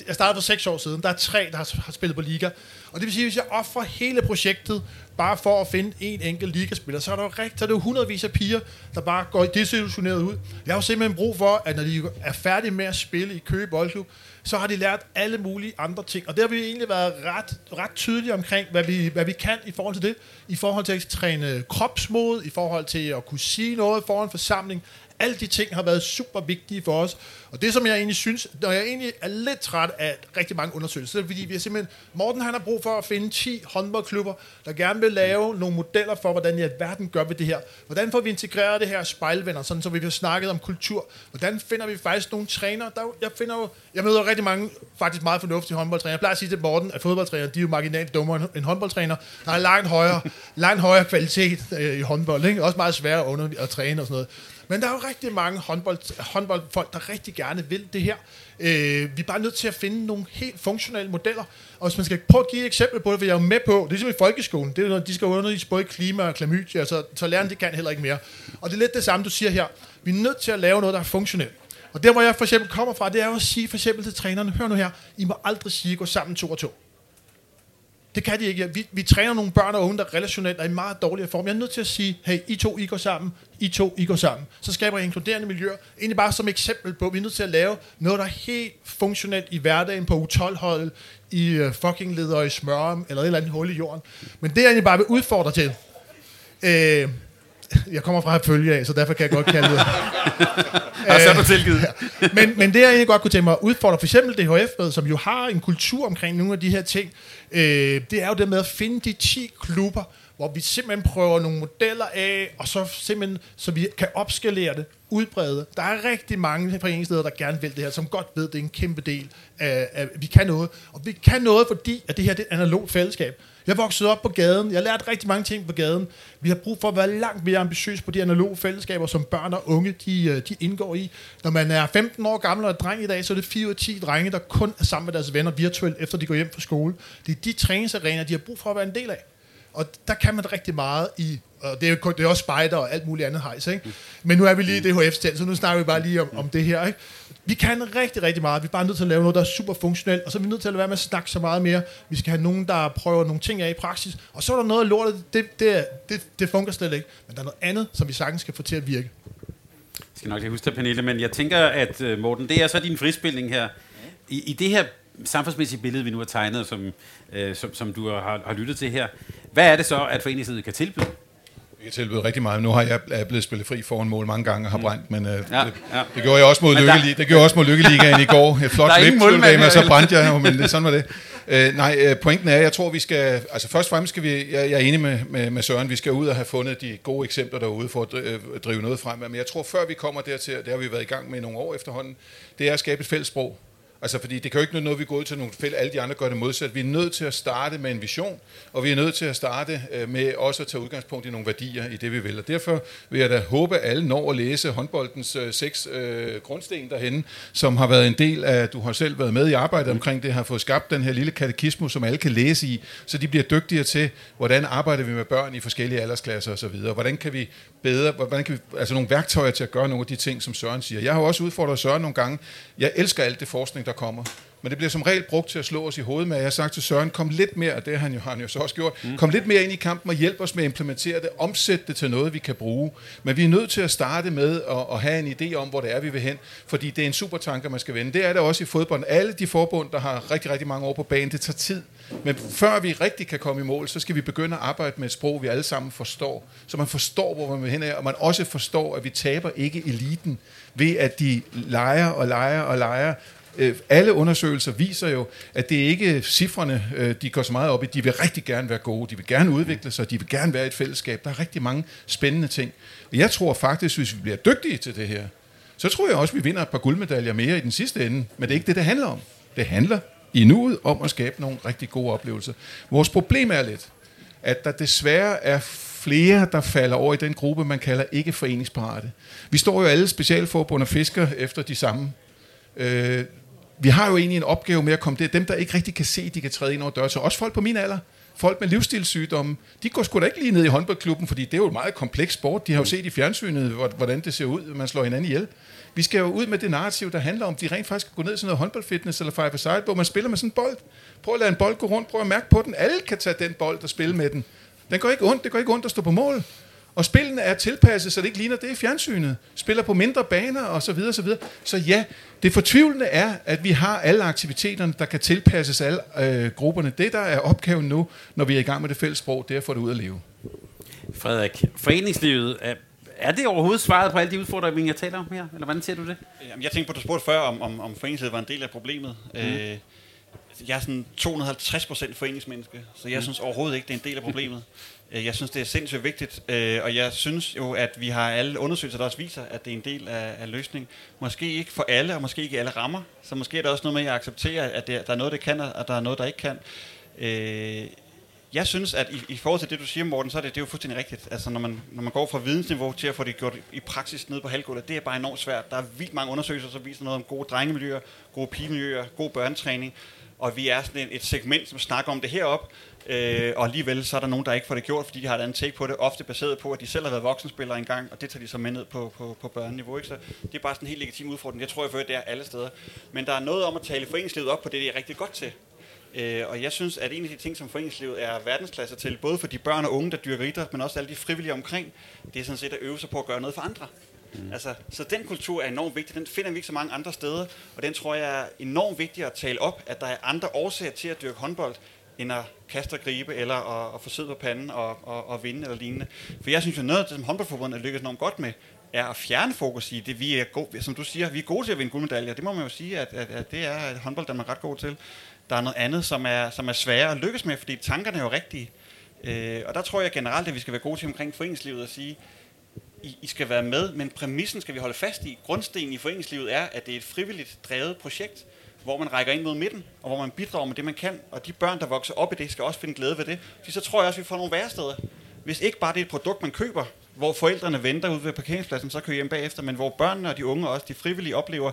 jeg startede for seks år siden, der er tre, der har, har spillet på liga. Og det vil sige, at hvis jeg offrer hele projektet, bare for at finde en enkelt ligaspiller, så er der jo rigt, så er det jo hundredvis af piger, der bare går desillusioneret ud. Jeg har jo simpelthen brug for, at når de er færdige med at spille i Køge Boldklub, så har de lært alle mulige andre ting. Og det har vi egentlig været ret, ret tydelige omkring, hvad vi, hvad vi kan i forhold til det. I forhold til at træne kropsmod, i forhold til at kunne sige noget foran forsamling. Alle de ting har været super vigtige for os. Og det, som jeg egentlig synes, når jeg egentlig er lidt træt af rigtig mange undersøgelser, så er fordi, vi har simpelthen, Morten han har brug for at finde 10 håndboldklubber, der gerne vil lave nogle modeller for, hvordan i verden gør vi det her. Hvordan får vi integreret det her spejlvenner, sådan så vi har snakket om kultur. Hvordan finder vi faktisk nogle trænere? Der, jeg finder jo, jeg møder rigtig mange faktisk meget fornuftige håndboldtrænere. Jeg plejer at sige til Morten, at fodboldtrænere, de er jo marginalt dummere end håndboldtræner. Der er langt højere, langt højere kvalitet øh, i håndbold. Ikke? Også meget sværere at, under, at træne og sådan noget. Men der er jo rigtig mange håndbold, håndboldfolk, der rigtig gerne vil det her. Øh, vi er bare nødt til at finde nogle helt funktionelle modeller. Og hvis man skal prøve at give et eksempel på det, for jeg er jo med på, det er ligesom i folkeskolen, det er, når de skal undervise både klima og klamydia, så, så lærerne det kan heller ikke mere. Og det er lidt det samme, du siger her. Vi er nødt til at lave noget, der er funktionelt. Og der, hvor jeg for eksempel kommer fra, det er jo at sige for eksempel til trænerne, hør nu her, I må aldrig sige, gå sammen to og to. Det kan de ikke. Vi, vi træner nogle børn og unge, der relationelt er i meget dårlig form. Jeg er nødt til at sige, hey, I to, I går sammen. I to, I går sammen. Så skaber jeg inkluderende miljøer. Egentlig bare som eksempel på, at vi er nødt til at lave noget, der er helt funktionelt i hverdagen på U12-holdet, i uh, fucking leder i smørum, eller et eller andet hul i jorden. Men det er egentlig bare vil udfordre til. Øh, [laughs] jeg kommer fra at følge af, så derfor kan jeg godt kalde det. [laughs]
Og så er du tilgivet.
men, men det jeg egentlig godt kunne tænke mig at udfordre, for eksempel DHF, som jo har en kultur omkring nogle af de her ting, øh, det er jo det med at finde de 10 klubber, hvor vi simpelthen prøver nogle modeller af, og så simpelthen, så vi kan opskalere det, udbrede. Der er rigtig mange foreningsledere, der gerne vil det her, som godt ved, det er en kæmpe del af, af vi kan noget. Og vi kan noget, fordi at det her det er et analogt fællesskab. Jeg voksede op på gaden. Jeg har lært rigtig mange ting på gaden. Vi har brug for at være langt mere ambitiøs på de analoge fællesskaber, som børn og unge de, øh, de indgår i. Når man er 15 år gammel og er dreng i dag, så er det 4 ud af 10 drenge, der kun er sammen med deres venner virtuelt, efter de går hjem fra skole. Det er de træningsarenaer, de har brug for at være en del af. Og der kan man rigtig meget i, og det er jo det er også spejder og alt muligt andet hejs, ikke? Men nu er vi lige i DHF sted, så nu snakker vi bare lige om, om det her, ikke? Vi kan rigtig, rigtig meget. Vi er bare nødt til at lave noget, der er super funktionelt, og så er vi nødt til at lade være med at snakke så meget mere. Vi skal have nogen, der prøver nogle ting af i praksis, og så er der noget af lortet, det, det, det, det fungerer slet ikke. Men der er noget andet, som vi sagtens skal få til at virke.
Jeg skal nok lige huske det, Pernille, men jeg tænker, at øh, Morten, det er så din frispilning her. I, i det her samfundsmæssige billede, vi nu har tegnet, som, øh, som, som du har, har lyttet til her, hvad er det så, at foreningslivet kan tilbyde?
Har tilbudt rigtig meget. Nu har jeg er blevet spillet fri foran mål mange gange og har brændt, men øh,
Ja,
det,
ja.
det, gjorde jeg også mod
Men der-
det gjorde jeg også mod Lykkeligaen i går. Et [laughs] flot det
her,
og så brændte jeg, men det, sådan var det. Øh, nej, øh, pointen er, jeg tror, vi skal... Altså først og fremmest skal vi... Jeg, jeg er enig med, med, med Søren, vi skal ud og have fundet de gode eksempler derude for at øh, drive noget frem. Men jeg tror, før vi kommer dertil, det har vi været i gang med i nogle år efterhånden, det er at skabe et fælles sprog. Altså, fordi det kan jo ikke nytte noget, vi går ud til nogle fælde, alle de andre gør det modsat. Vi er nødt til at starte med en vision, og vi er nødt til at starte øh, med også at tage udgangspunkt i nogle værdier i det, vi vil. Og derfor vil jeg da håbe, at alle når at læse håndboldens øh, seks øh, grundsten derhen, som har været en del af, du har selv været med i arbejdet omkring det, har fået skabt den her lille katekismus, som alle kan læse i, så de bliver dygtigere til, hvordan arbejder vi med børn i forskellige aldersklasser osv. Hvordan kan vi bedre, hvordan kan vi, altså nogle værktøjer til at gøre nogle af de ting, som Søren siger. Jeg har også udfordret Søren nogle gange. Jeg elsker alt det forskning, der kommer. Men det bliver som regel brugt til at slå os i hovedet med. Jeg har sagt til Søren, kom lidt mere, og det har han jo, har han jo så også gjort, mm. kom lidt mere ind i kampen og hjælp os med at implementere det, omsætte det til noget, vi kan bruge. Men vi er nødt til at starte med at, at have en idé om, hvor det er, vi vil hen, fordi det er en supertanker, man skal vende. Det er det også i fodbold. Alle de forbund, der har rigtig, rigtig mange år på banen, det tager tid. Men før vi rigtig kan komme i mål, så skal vi begynde at arbejde med et sprog, vi alle sammen forstår. Så man forstår, hvor man vil hen og man også forstår, at vi taber ikke eliten ved, at de leger og leger og leger. Øh, Alle undersøgelser viser jo, at det er ikke cifrene, øh, de går så meget op i. De vil rigtig gerne være gode, de vil gerne udvikle sig, de vil gerne være i et fællesskab. Der er rigtig mange spændende ting. Og jeg tror faktisk, hvis vi bliver dygtige til det her, så tror jeg også, at vi vinder et par guldmedaljer mere i den sidste ende. Men det er ikke det, det handler om. Det handler i nuet om at skabe nogle rigtig gode oplevelser. Vores problem er lidt, at der desværre er flere, der falder over i den gruppe, man kalder ikke foreningsparate. Vi står jo alle specialforbund og fisker efter de samme. Øh, vi har jo egentlig en opgave med at komme det. Dem, der ikke rigtig kan se, de kan træde ind over døren. Så også folk på min alder, folk med livsstilssygdomme, de går sgu da ikke lige ned i håndboldklubben, fordi det er jo et meget kompleks sport. De har jo set i fjernsynet, hvor- hvordan det ser ud, man slår hinanden ihjel. Vi skal jo ud med det narrativ, der handler om, at de rent faktisk kan gå ned sådan noget håndboldfitness eller five side, hvor man spiller med sådan en bold. Prøv at lade en bold gå rundt, prøv at mærke på den. Alle kan tage den bold og spille med den. Den går ikke ondt, det går ikke ondt at stå på mål. Og spillene er tilpasset, så det ikke ligner det i fjernsynet. Spiller på mindre baner og så videre, så videre. Så ja, det fortvivlende er, at vi har alle aktiviteterne, der kan tilpasses alle øh, grupperne. Det, der er opgaven nu, når vi er i gang med det fælles sprog, det er at få det ud at leve.
Frederik, foreningslivet, er, er det overhovedet svaret på alle de udfordringer, jeg taler om her? Eller hvordan ser du det?
Jamen, jeg tænkte på, at du spurgte før, om, om, om foreningslivet var en del af problemet. Mm. Øh, jeg er sådan 250 procent foreningsmenneske, så jeg mm. synes overhovedet ikke, det er en del af problemet. [laughs] Øh, jeg synes, det er sindssygt vigtigt, øh, og jeg synes jo, at vi har alle undersøgelser, der også viser, at det er en del af, af løsningen. Måske ikke for alle, og måske ikke i alle rammer, så måske er der også noget med at acceptere, at det, der er noget, det kan, og der er noget, der ikke kan. Øh, jeg synes, at i, i forhold til det, du siger, Morten, så er det, det er jo fuldstændig rigtigt. Altså, når man, når man går fra vidensniveau til at få det gjort i praksis nede på halvgulvet, det er bare enormt svært. Der er vildt mange undersøgelser, som viser noget om gode drengemiljøer, gode pigemiljøer, god børnetræning, og vi er sådan et, et segment, som snakker om det herop, øh, og alligevel så er der nogen, der ikke får det gjort, fordi de har et andet take på det, ofte baseret på, at de selv har været voksenspillere engang, og det tager de så med ned på, på, på børneniveau. Ikke? Så det er bare sådan en helt legitim udfordring. Jeg tror, jeg fører det er alle steder. Men der er noget om at tale foreningslivet op på det, det er rigtig godt til. Øh, og jeg synes, at en af de ting, som foreningslivet er verdensklasse til, både for de børn og unge, der dyrker idræt, men også alle de frivillige omkring, det er sådan set at øve sig på at gøre noget for andre. Mm. Altså, så den kultur er enormt vigtig. Den finder vi ikke så mange andre steder, og den tror jeg er enormt vigtig at tale op, at der er andre årsager til at dyrke håndbold, end at kaste og gribe, eller at, at få sød på panden og, og, og vinde eller lignende. For jeg synes jo, noget af det, som håndboldforbundet lykkes enormt godt med, er at fjerne fokus i det, vi er gode, som du siger, vi er gode til at vinde guldmedaljer. Det må man jo sige, at, at, at det er håndbold, der er ret god til. Der er noget andet, som er, som er sværere at lykkes med, fordi tankerne er jo rigtige. Øh, og der tror jeg generelt, at vi skal være gode til omkring foreningslivet at sige, I, I skal være med, men præmissen skal vi holde fast i. Grundstenen i foreningslivet er, at det er et frivilligt drevet projekt, hvor man rækker ind mod midten, og hvor man bidrager med det, man kan. Og de børn, der vokser op i det, skal også finde glæde ved det. Så så tror jeg også, at vi får nogle væresteder. Hvis ikke bare det er et produkt, man køber, hvor forældrene venter ude ved parkeringspladsen, så kører hjem bagefter, men hvor børnene og de unge også de frivillige oplever,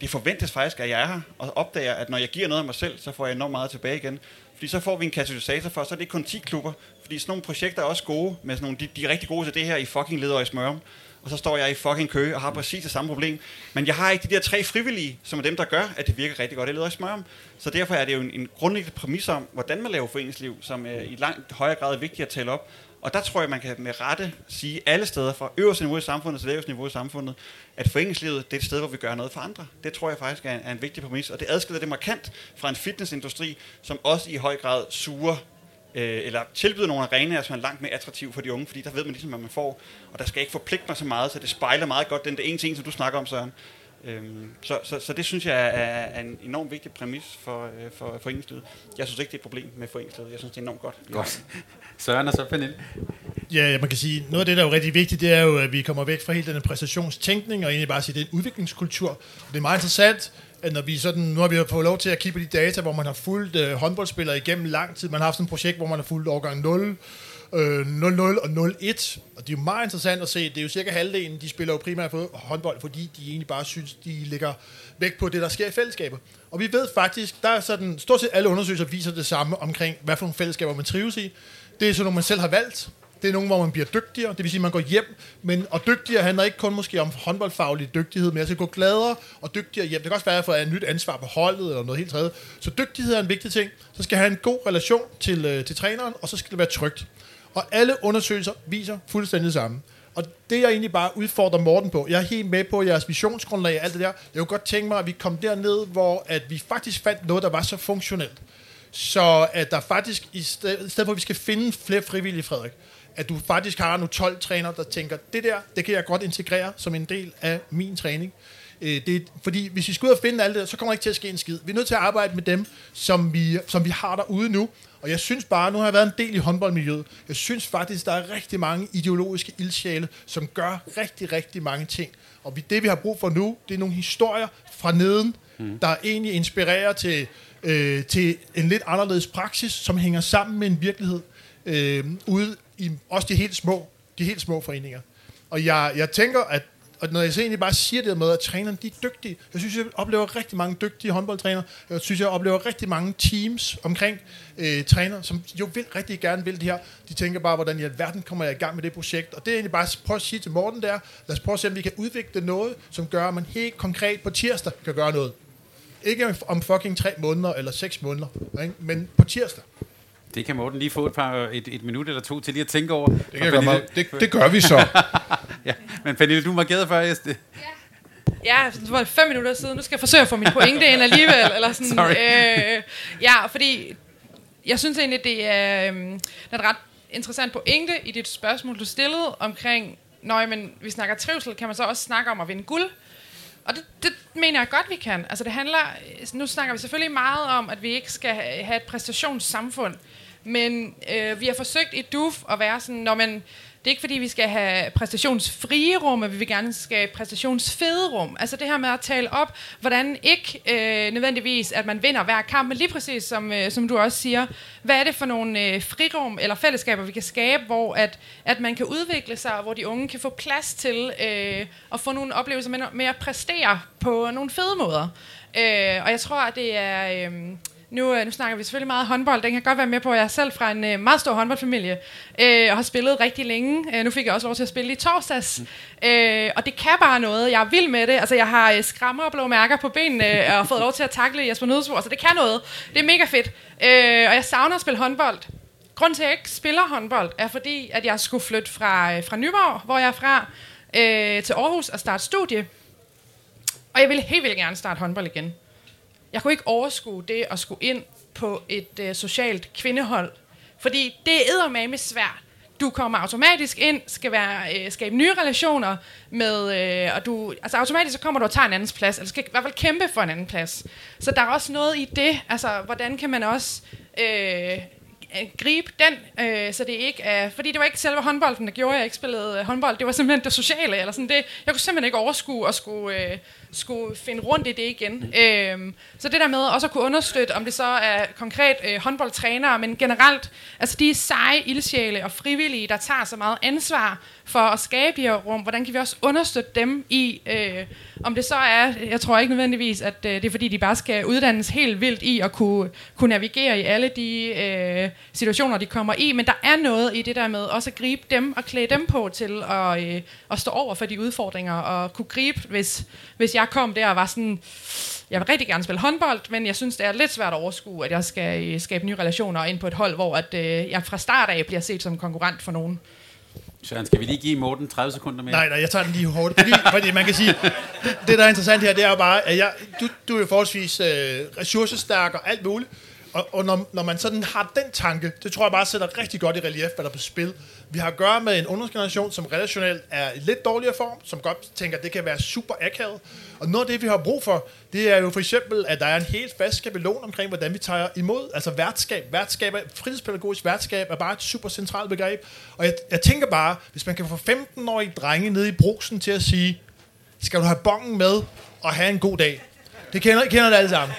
det forventes faktisk, at jeg er her, og opdager, at når jeg giver noget af mig selv, så får jeg enormt meget tilbage igen. Fordi så får vi en katalysator for, så er det ikke kun 10 klubber, fordi sådan nogle projekter er også gode, med sådan nogle, de, de er rigtig gode til det her i fucking leder i smørum. Og så står jeg i fucking kø og har præcis det samme problem. Men jeg har ikke de der tre frivillige, som er dem, der gør, at det virker rigtig godt Det leder også i om. Så derfor er det jo en, en grundlæggende præmis om, hvordan man laver foreningsliv, som er i langt højere grad er vigtigt at tale op. Og der tror jeg, man kan med rette sige alle steder, fra øverste niveau i samfundet til laveste niveau i samfundet, at foreningslivet det er et sted, hvor vi gør noget for andre. Det tror jeg faktisk er en, er en vigtig præmis, og det adskiller det markant fra en fitnessindustri, som også i høj grad suger øh, eller tilbyder nogle arenaer, som er langt mere attraktive for de unge, fordi der ved man ligesom, hvad man får, og der skal ikke forpligte mig så meget, så det spejler meget godt den der ene ting, som du snakker om, Søren. Øhm, så, så, så det synes jeg er, er en enormt vigtig præmis for, øh, for foreningslivet. Jeg synes ikke, det er et problem med foreningslivet. Jeg synes, det er enormt godt.
Godt. Søren og så Pernille.
Ja, man kan sige, noget af det, der er jo rigtig vigtigt, det er jo, at vi kommer væk fra hele den præstationstænkning, og egentlig bare sige, at det er en udviklingskultur. Og det er meget interessant, at når vi sådan, nu har vi fået lov til at kigge på de data, hvor man har fulgt øh, håndboldspillere igennem lang tid. Man har haft sådan et projekt, hvor man har fulgt årgang 0, øh, 00 og 01. Og det er jo meget interessant at se. Det er jo cirka halvdelen, de spiller jo primært for håndbold, fordi de egentlig bare synes, de ligger væk på det, der sker i fællesskabet. Og vi ved faktisk, der er sådan, stort set alle undersøgelser viser det samme omkring, hvad for nogle fællesskaber man trives i. Det er sådan nogle, man selv har valgt. Det er nogen, hvor man bliver dygtigere, det vil sige, at man går hjem. Men, og dygtigere handler ikke kun måske om håndboldfaglig dygtighed, men altså gå gladere og dygtigere hjem. Det kan også være, at få et nyt ansvar på holdet eller noget helt tredje. Så dygtighed er en vigtig ting. Så skal have en god relation til, øh, til træneren, og så skal det være trygt. Og alle undersøgelser viser fuldstændig det samme. Og det jeg egentlig bare udfordrer Morten på, jeg er helt med på jeres visionsgrundlag og alt det der. Jeg kunne godt tænke mig, at vi kom derned, hvor at vi faktisk fandt noget, der var så funktionelt. Så at der faktisk, i stedet, i stedet for at vi skal finde flere frivillige, Frederik, at du faktisk har nogle 12 trænere, der tænker, det der, det kan jeg godt integrere som en del af min træning. Øh, det, fordi hvis vi skal ud og finde alt det, så kommer der ikke til at ske en skid. Vi er nødt til at arbejde med dem, som vi, som vi har derude nu. Og jeg synes bare, nu har jeg været en del i håndboldmiljøet, jeg synes faktisk, der er rigtig mange ideologiske ildsjæle, som gør rigtig, rigtig mange ting. Og det, vi har brug for nu, det er nogle historier fra neden, mm. der egentlig inspirerer til, øh, til en lidt anderledes praksis, som hænger sammen med en virkelighed øh, ude i også de helt små, de helt små foreninger. Og jeg, jeg tænker, at og når jeg så egentlig bare siger det med, at trænerne de er dygtige, jeg synes, jeg oplever rigtig mange dygtige håndboldtrænere. Jeg synes, jeg oplever rigtig mange teams omkring øh, træner, som jo vil rigtig gerne vil det her. De tænker bare, hvordan i alverden kommer jeg i gang med det projekt. Og det er egentlig bare at prøve at sige til Morten der, lad os prøve at se, om vi kan udvikle noget, som gør, at man helt konkret på tirsdag kan gøre noget. Ikke om fucking tre måneder eller seks måneder, ikke? men på tirsdag.
Det kan Morten lige få et, par, et, et minut eller to til lige at tænke over.
Det, kan Pernille, meget, det, det gør vi så. [laughs]
ja, men Pernille, du markerede før. Jeg,
Ja, det var fem minutter siden. Nu skal jeg forsøge at få min pointe ind alligevel. [laughs] Eller sådan,
Sorry.
Øh, ja, fordi jeg synes egentlig, det er, øh, det er et ret interessant pointe i dit spørgsmål, du stillede omkring, når men vi snakker trivsel, kan man så også snakke om at vinde guld? Og det, det mener jeg godt, vi kan. Altså det handler, nu snakker vi selvfølgelig meget om, at vi ikke skal have et præstationssamfund, men øh, vi har forsøgt i DUF at være sådan, når man, det er ikke fordi, vi skal have præstationsfrie rum, men vi vil gerne skabe præstationsfede rum. Altså det her med at tale op, hvordan ikke øh, nødvendigvis, at man vinder hver kamp, men lige præcis som, øh, som du også siger, hvad er det for nogle øh, frirum eller fællesskaber, vi kan skabe, hvor at, at man kan udvikle sig, og hvor de unge kan få plads til øh, at få nogle oplevelser med, med at præstere på nogle fede måder. Øh, og jeg tror, at det er... Øh, nu, øh, nu snakker vi selvfølgelig meget håndbold. Den kan godt være med på, at jeg er selv fra en øh, meget stor håndboldfamilie, øh, og har spillet rigtig længe. Øh, nu fik jeg også lov til at spille i torsdags. Mm. Øh, og det kan bare noget. Jeg er vild med det. Altså, jeg har øh, skrammer og blå mærker på benene, øh, og fået lov til at takle Jesper Nødsvor, så det kan noget. Det er mega fedt. Øh, og jeg savner at spille håndbold. Grunden til, at jeg ikke spiller håndbold, er fordi, at jeg skulle flytte fra, øh, fra Nyborg, hvor jeg er fra, øh, til Aarhus og starte studie. Og jeg ville helt vildt gerne starte håndbold igen. Jeg kunne ikke overskue det at skulle ind på et øh, socialt kvindehold. Fordi det er med svært. Du kommer automatisk ind, skal være, øh, skabe nye relationer med, øh, og du, altså automatisk så kommer du og tager en andens plads, eller skal i hvert fald kæmpe for en anden plads. Så der er også noget i det, altså hvordan kan man også øh, gribe den, øh, så det ikke er... Fordi det var ikke selve håndbolden, der gjorde, at jeg ikke spillede øh, håndbold. Det var simpelthen det sociale. Eller sådan det, jeg kunne simpelthen ikke overskue at skulle, øh, skulle finde rundt i det igen. Øhm, så det der med også at kunne understøtte, om det så er konkret øh, håndboldtrænere, men generelt, altså de seje ildsjæle og frivillige, der tager så meget ansvar for at skabe de her rum, hvordan kan vi også understøtte dem i, øh, om det så er, jeg tror ikke nødvendigvis, at øh, det er fordi, de bare skal uddannes helt vildt i at kunne, kunne navigere i alle de øh, situationer, de kommer i, men der er noget i det der med også at gribe dem og klæde dem på til at, øh, at stå over for de udfordringer og kunne gribe, hvis, hvis jeg kom der og var sådan, jeg vil rigtig gerne spille håndbold, men jeg synes, det er lidt svært at overskue, at jeg skal øh, skabe nye relationer ind på et hold, hvor at, øh, jeg fra start af bliver set som konkurrent for nogen.
Søren, skal vi lige give Morten 30 sekunder mere?
Nej, nej, jeg tager den lige hurtigt. Fordi, fordi man kan sige, det, det, der er interessant her, det er jo bare, at jeg, du, du er jo forholdsvis øh, ressourcestærk og alt muligt. Og, og når, når man sådan har den tanke, det tror jeg bare sætter rigtig godt i relief, hvad der er på spil. Vi har at gøre med en ungdomsgeneration, som relationelt er i lidt dårligere form, som godt tænker, at det kan være super akavet. Og noget af det, vi har brug for, det er jo for eksempel, at der er en helt fast skabelon omkring, hvordan vi tager imod. Altså værtskab. Værtskab er, fritidspædagogisk værtskab er bare et super centralt begreb. Og jeg, jeg tænker bare, hvis man kan få 15-årige drenge nede i brugsen til at sige, skal du have bongen med og have en god dag? Det kender, kender det alle sammen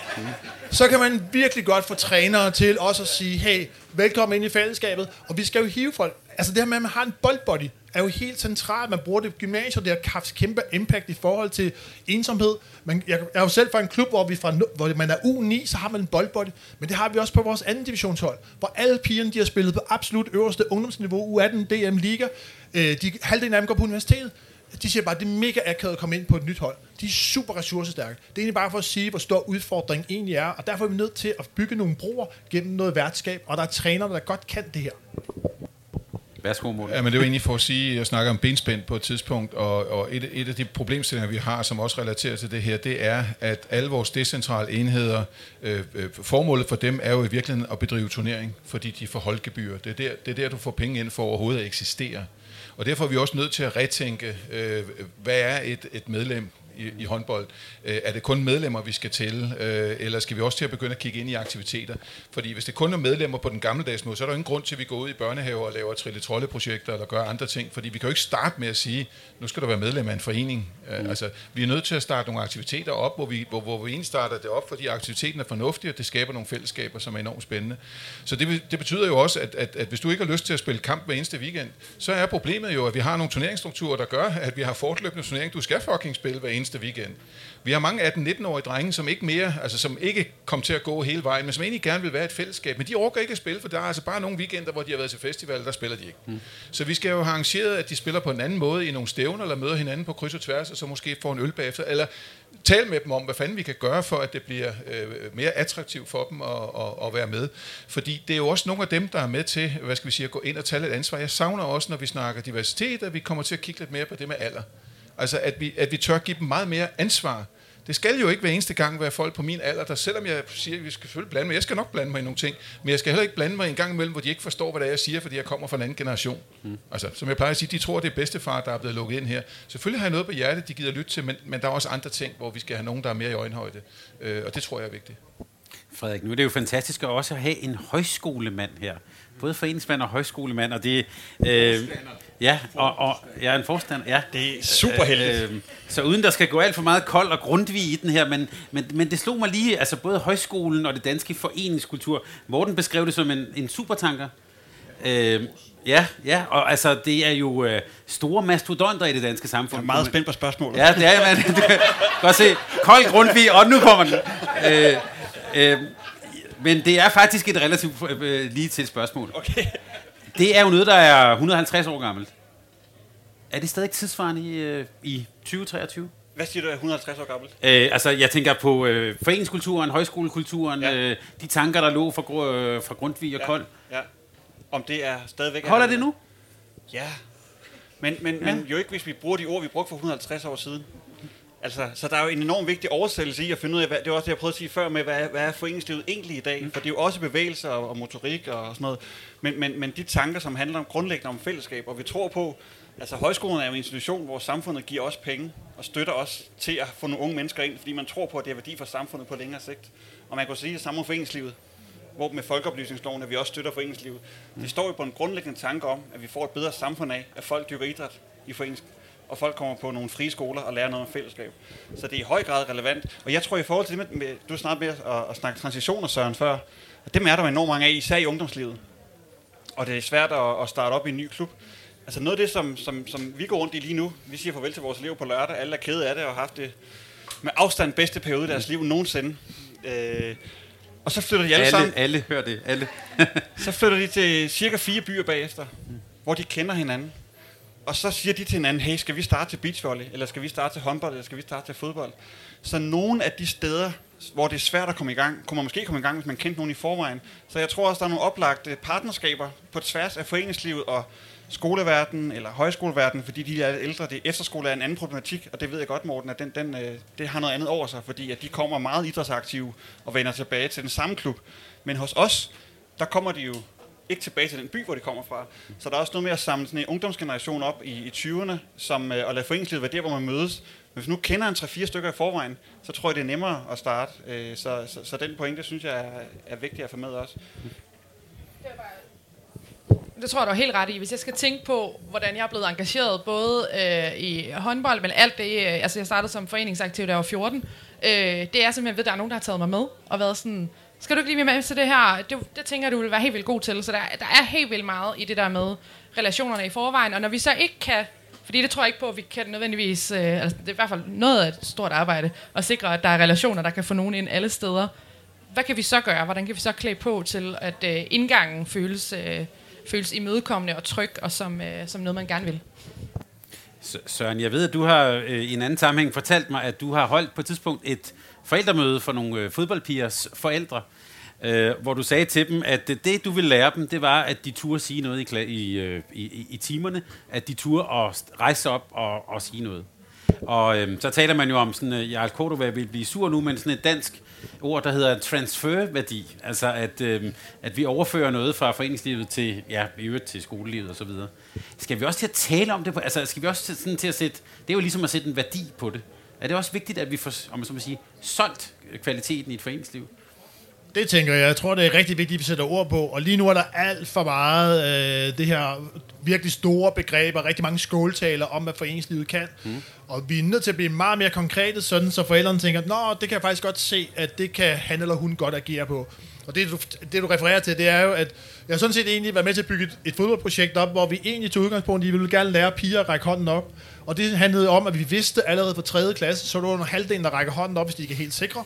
så kan man virkelig godt få trænere til også at sige, hey, velkommen ind i fællesskabet, og vi skal jo hive folk. Altså det her med, at man har en boldbody, er jo helt centralt. Man bruger det gymnasiet, det har haft kæmpe impact i forhold til ensomhed. Man, jeg, jeg er jo selv fra en klub, hvor, vi fra, hvor man er U9, så har man en boldbody, men det har vi også på vores anden divisionshold, hvor alle pigerne, de har spillet på absolut øverste ungdomsniveau, U18, DM Liga. Øh, de, halvdelen af dem går på universitetet de siger bare, at det er mega akavet at komme ind på et nyt hold. De er super ressourcestærke. Det er egentlig bare for at sige, hvor stor udfordringen egentlig er, og derfor er vi nødt til at bygge nogle broer gennem noget værtskab, og der er trænere, der godt kan det her.
Værsgo, Morten.
Ja, men det er jo egentlig for at sige, at jeg snakker om benspænd på et tidspunkt, og, og et, et af de problemstillinger, vi har, som også relaterer til det her, det er, at alle vores decentrale enheder, øh, øh, formålet for dem er jo i virkeligheden at bedrive turnering, fordi de får holdgebyr. Det er der, det er der du får penge ind for overhovedet at eksistere. Og derfor er vi også nødt til at retænke, øh, hvad er et, et medlem? I, i håndbold. Øh, er det kun medlemmer, vi skal tælle, øh, eller skal vi også til at begynde at kigge ind i aktiviteter? Fordi hvis det kun er medlemmer på den gammeldags måde, så er der ingen grund til, at vi går ud i børnehaver og laver trille projekter eller gør andre ting, fordi vi kan jo ikke starte med at sige, nu skal du være medlem af en forening. Øh, mm. Altså, vi er nødt til at starte nogle aktiviteter op, hvor vi, hvor, hvor vi egentlig starter det op, fordi aktiviteten er fornuftig, og det skaber nogle fællesskaber, som er enormt spændende. Så det, det betyder jo også, at, at, at hvis du ikke har lyst til at spille kamp hver eneste weekend, så er problemet jo, at vi har nogle turneringsstrukturer, der gør, at vi har fortløbende turnering. Du skal fucking spille hver eneste weekend. Vi har mange 18-19-årige drenge, som ikke mere, altså som ikke kom til at gå hele vejen, men som egentlig gerne vil være et fællesskab. Men de orker ikke at spille, for der er altså bare nogle weekender, hvor de har været til festival, der spiller de ikke. Mm. Så vi skal jo have arrangeret, at de spiller på en anden måde i nogle stævner, eller møder hinanden på kryds og tværs, og så måske får en øl bagefter, eller tale med dem om, hvad fanden vi kan gøre for, at det bliver øh, mere attraktivt for dem at, at, at være med. Fordi det er jo også nogle af dem, der er med til, hvad skal vi sige, at gå ind og tage lidt ansvar. Jeg savner også, når vi snakker diversitet, at vi kommer til at kigge lidt mere på det med alder. Altså, at vi, at vi tør give dem meget mere ansvar. Det skal jo ikke hver eneste gang være folk på min alder, der selvom jeg siger, at vi skal selvfølgelig blande mig, jeg skal nok blande mig i nogle ting, men jeg skal heller ikke blande mig en gang imellem, hvor de ikke forstår, hvad det er, jeg siger, fordi jeg kommer fra en anden generation. Mm. Altså, som jeg plejer at sige, de tror, det er bedstefar, der er blevet lukket ind her. Selvfølgelig har jeg noget på hjertet, de gider lytte til, men, men der er også andre ting, hvor vi skal have nogen, der er mere i øjenhøjde. Øh, og det tror jeg er vigtigt.
Frederik, nu er det jo fantastisk at også have en højskolemand her. Både foreningsmand og højskolemand, og det... Øh, Ja, og, og jeg er en forstander. Ja.
Det er super heldigt. Øh, øh,
så uden der skal gå alt for meget kold og grundvig i den her, men, men, men det slog mig lige, altså både højskolen og det danske foreningskultur. Morten beskrev det som en, en supertanker. Øh, ja, ja, og altså det er jo øh, store mastodonter i det danske samfund.
Jeg er meget spændt på spørgsmålet.
Ja, det er man. Du kan godt se, kold grundvig, og nu kommer den. Øh, øh, Men det er faktisk et relativt øh, lige til spørgsmål.
Okay.
Det er jo noget, der er 150 år gammelt. Er det stadig tidsvarende i, øh, i 2023?
Hvad siger du er 150 år gammelt?
Øh, altså, jeg tænker på øh, foreningskulturen, højskolekulturen,
Ja.
øh, de tanker, der lå fra, øh, fra Grundtvig og Kold.
Ja. Om det er stadigvæk...
Holder det nu?
Ja. Men, men,
Ja.
men jo ikke, hvis vi bruger de ord, vi brugte for 150 år siden. Altså, så der er jo en enorm vigtig oversættelse i at finde ud af, hvad, det var også det, jeg prøvede at sige før med, hvad, hvad er foreningslivet egentlig i dag? For det er jo også bevægelser og, og motorik og, sådan noget. Men, men, men de tanker, som handler om grundlæggende om fællesskab, og vi tror på, altså højskolen er jo en institution, hvor samfundet giver os penge og støtter os til at få nogle unge mennesker ind, fordi man tror på, at det er værdi for samfundet på længere sigt. Og man kan sige det samme om foreningslivet hvor med folkeoplysningsloven, at vi også støtter foreningslivet. Det står jo på en grundlæggende tanke om, at vi får et bedre samfund af, at folk dyrker idræt i forenings og folk kommer på nogle frie skoler og lærer noget om fællesskab. Så det er i høj grad relevant. Og jeg tror i forhold til det med, med du snakkede med at, at snakke transitioner, Søren, før, og dem er der enormt mange af, især i ungdomslivet. Og det er svært at, at starte op i en ny klub. Altså noget af det, som, som, som vi går rundt i lige nu, vi siger farvel til vores elever på lørdag, alle er kede af det og har haft det med afstand bedste periode i deres liv nogensinde. Øh, og så flytter de alle, sammen.
Alle, alle hører det. Alle. [laughs]
Så flytter de til cirka fire byer bagefter, hvor de kender hinanden. Og så siger de til hinanden, hey, skal vi starte til beachvolley, eller skal vi starte til håndbold, eller skal vi starte til fodbold? Så nogle af de steder, hvor det er svært at komme i gang, kunne man måske komme i gang, hvis man kendte nogen i forvejen. Så jeg tror også, der er nogle oplagte partnerskaber på tværs af foreningslivet og skoleverdenen eller højskoleverdenen, fordi de er ældre. Det efterskole er en anden problematik, og det ved jeg godt, Morten, at den, den, øh, det har noget andet over sig, fordi at de kommer meget idrætsaktive og vender tilbage til den samme klub. Men hos os, der kommer de jo ikke tilbage til den by, hvor de kommer fra. Så der er også noget med at samle sådan en ungdomsgeneration op i, i 20'erne, som, øh, og lade foreningslivet være der, hvor man mødes. Men hvis nu kender en 3-4 stykker i forvejen, så tror jeg, det er nemmere at starte. Øh, så, så, så den pointe, synes jeg, er, er vigtig at få med også.
Det tror jeg, du er helt ret i. Hvis jeg skal tænke på, hvordan jeg er blevet engageret, både øh, i håndbold, men alt det, øh, altså jeg startede som foreningsaktiv, da jeg var 14, øh, det er simpelthen ved, at der er nogen, der har taget mig med, og været sådan, skal du ikke lige med til det her? Det, det tænker du vil være helt vildt god til. Så der, der er helt vildt meget i det der med relationerne i forvejen, og når vi så ikke kan fordi det tror jeg ikke på, at vi kan nødvendigvis, øh, altså det er i hvert fald noget af et stort arbejde, at sikre, at der er relationer, der kan få nogen ind alle steder. Hvad kan vi så gøre? Hvordan kan vi så klæde på til, at øh, indgangen føles, øh, føles imødekommende og tryg, og som, øh, som noget, man gerne vil?
S- Søren, jeg ved, at du har øh, i en anden sammenhæng fortalt mig, at du har holdt på et tidspunkt et forældremøde for nogle øh, fodboldpigers forældre, øh, hvor du sagde til dem, at det, det, du ville lære dem, det var, at de turde sige noget i, øh, i, i, i, timerne, at de turde at rejse sig op og, og sige noget. Og øh, så taler man jo om sådan, øh, Jarl Kodova vil blive sur nu, men sådan et dansk ord, der hedder transferværdi. Altså at, øh, at vi overfører noget fra foreningslivet til, ja, i øvrigt til skolelivet og så videre. Skal vi også til at tale om det? På, altså skal vi også til, sådan til at sætte, det er jo ligesom at sætte en værdi på det. Er det også vigtigt, at vi får, om man så må sige, solgt kvaliteten i et foreningsliv?
Det tænker jeg. Jeg tror, det er rigtig vigtigt, at vi sætter ord på. Og lige nu er der alt for meget øh, det her virkelig store begreber, rigtig mange skåltaler om, hvad foreningslivet kan. Mm. Og vi er nødt til at blive meget mere konkrete, sådan så forældrene tænker, Nå, det kan jeg faktisk godt se, at det kan han eller hun godt agere på. Og det du, det, du refererer til, det er jo, at jeg har sådan set egentlig været med til at bygge et, et fodboldprojekt op, hvor vi egentlig tog udgangspunkt i, at vi ville gerne lære piger at række hånden op. Og det handlede om, at vi vidste allerede fra 3. klasse, så var der under halvdelen, der rækker hånden op, hvis de ikke er helt sikre.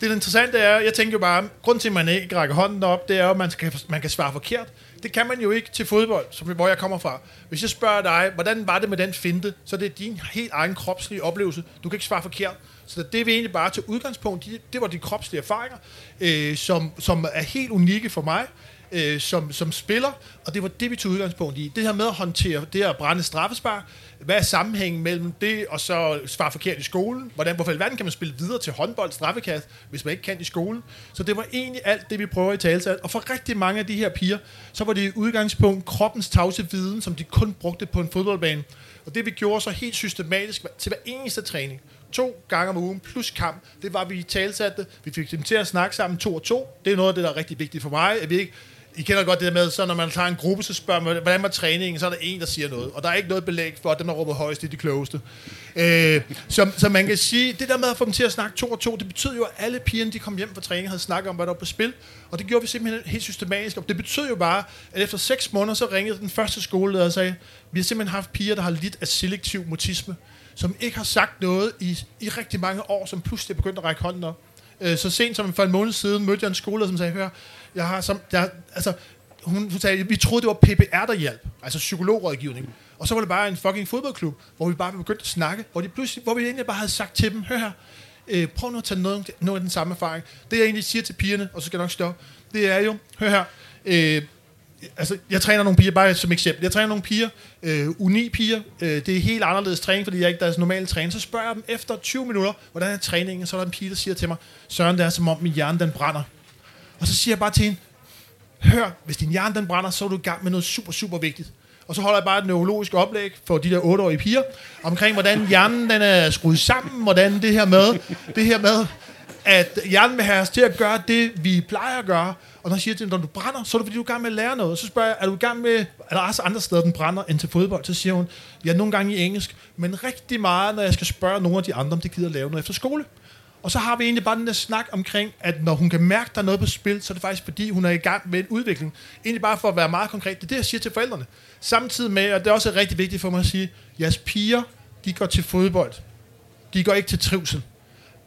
Det interessante er, jeg tænker jo bare, grund til, at man ikke rækker hånden op, det er jo, at man kan, man kan svare forkert. Det kan man jo ikke til fodbold, som, hvor jeg kommer fra. Hvis jeg spørger dig, hvordan var det med den finte, så det er din helt egen kropslige oplevelse. Du kan ikke svare forkert. Så det vil egentlig bare til udgangspunkt. det, det var de kropslige erfaringer, øh, som, som er helt unikke for mig øh, som, som spiller, og det var det, vi tog udgangspunkt i. Det her med at håndtere det her at brænde straffespark, hvad er sammenhængen mellem det og så svare forkert i skolen? Hvordan, hvorfor i verden kan man spille videre til håndbold, straffekast, hvis man ikke kan i skolen? Så det var egentlig alt det, vi prøver i talsat. Og for rigtig mange af de her piger, så var det i udgangspunkt kroppens tavse viden, som de kun brugte på en fodboldbane. Og det vi gjorde så helt systematisk til hver eneste træning, to gange om ugen plus kamp, det var, vi vi talsatte. Vi fik dem til at snakke sammen to og to. Det er noget af det, der er rigtig vigtigt for mig. At vi ikke i kender godt det der med, så når man tager en gruppe, så spørger man, hvordan var træningen, så er der en, der siger noget. Og der er ikke noget belæg for, at dem, der råber højst, det er de klogeste. Øh, så, så man kan sige, det der med at få dem til at snakke to og to, det betød jo, at alle pigerne, de kom hjem fra træning, havde snakket om, hvad der var på spil. Og det gjorde vi simpelthen helt systematisk. Og det betød jo bare, at efter seks måneder, så ringede den første skoleleder og sagde, vi har simpelthen haft piger, der har lidt af selektiv mutisme, som ikke har sagt noget i, i rigtig mange år, som pludselig er begyndt at række hånden op. Øh, så sent som for en måned siden mødte jeg en skole, som sagde, hør, jeg har som, jeg, altså, hun, hun sagde, vi troede, det var PPR, der hjalp, altså psykologrådgivning. Og så var det bare en fucking fodboldklub, hvor vi bare begyndte at snakke, hvor, de pludselig, hvor vi egentlig bare havde sagt til dem, hør her, øh, prøv nu at tage noget, noget af den samme erfaring. Det jeg egentlig siger til pigerne, og så skal jeg nok stoppe, det er jo, hør her, øh, altså, jeg træner nogle piger, bare som eksempel. Jeg træner nogle piger, øh, uni-piger. Øh, det er helt anderledes træning, fordi jeg ikke er deres normale træning. Så spørger jeg dem efter 20 minutter, hvordan er træningen? Så er der en pige, der siger til mig, Søren, det er som om min hjerne den brænder. Og så siger jeg bare til hende, hør, hvis din hjerne den brænder, så er du i gang med noget super, super vigtigt. Og så holder jeg bare et neurologisk oplæg for de der 8-årige piger, omkring hvordan hjernen den er skruet sammen, hvordan det her med, det her med, at hjernen vil have os til at gøre det, vi plejer at gøre. Og når jeg siger til når du brænder, så er det fordi, du er i gang med at lære noget. Så spørger jeg, er du i gang med, er der også andre steder, den brænder end til fodbold? Så siger hun, ja, nogle gange i engelsk, men rigtig meget, når jeg skal spørge nogle af de andre, om de gider at lave noget efter skole. Og så har vi egentlig bare den der snak omkring, at når hun kan mærke, at der er noget på spil, så er det faktisk fordi, hun er i gang med en udvikling. Egentlig bare for at være meget konkret. Det er det, jeg siger til forældrene. Samtidig med, og det er også rigtig vigtigt for mig at sige, jeres piger, de går til fodbold. De går ikke til trivsel.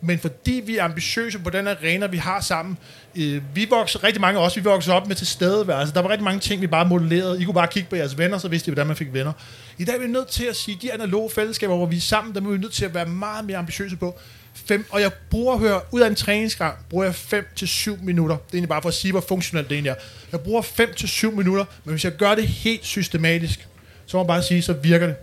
Men fordi vi er ambitiøse på den arena, vi har sammen, øh, vi voksede, rigtig mange af os, vi voksede op med tilstedeværelse. Der var rigtig mange ting, vi bare modellerede. I kunne bare kigge på jeres venner, så vidste I, hvordan man fik venner. I dag er vi nødt til at sige, de analoge fællesskaber, hvor vi er sammen, der er vi nødt til at være meget mere ambitiøse på. Fem, og jeg bruger hør, ud af en træningsgang, bruger jeg 5 til 7 minutter. Det er egentlig bare for at sige, hvor funktionelt det egentlig er. Jeg bruger 5 til 7 minutter, men hvis jeg gør det helt systematisk, så må man bare sige, så virker det.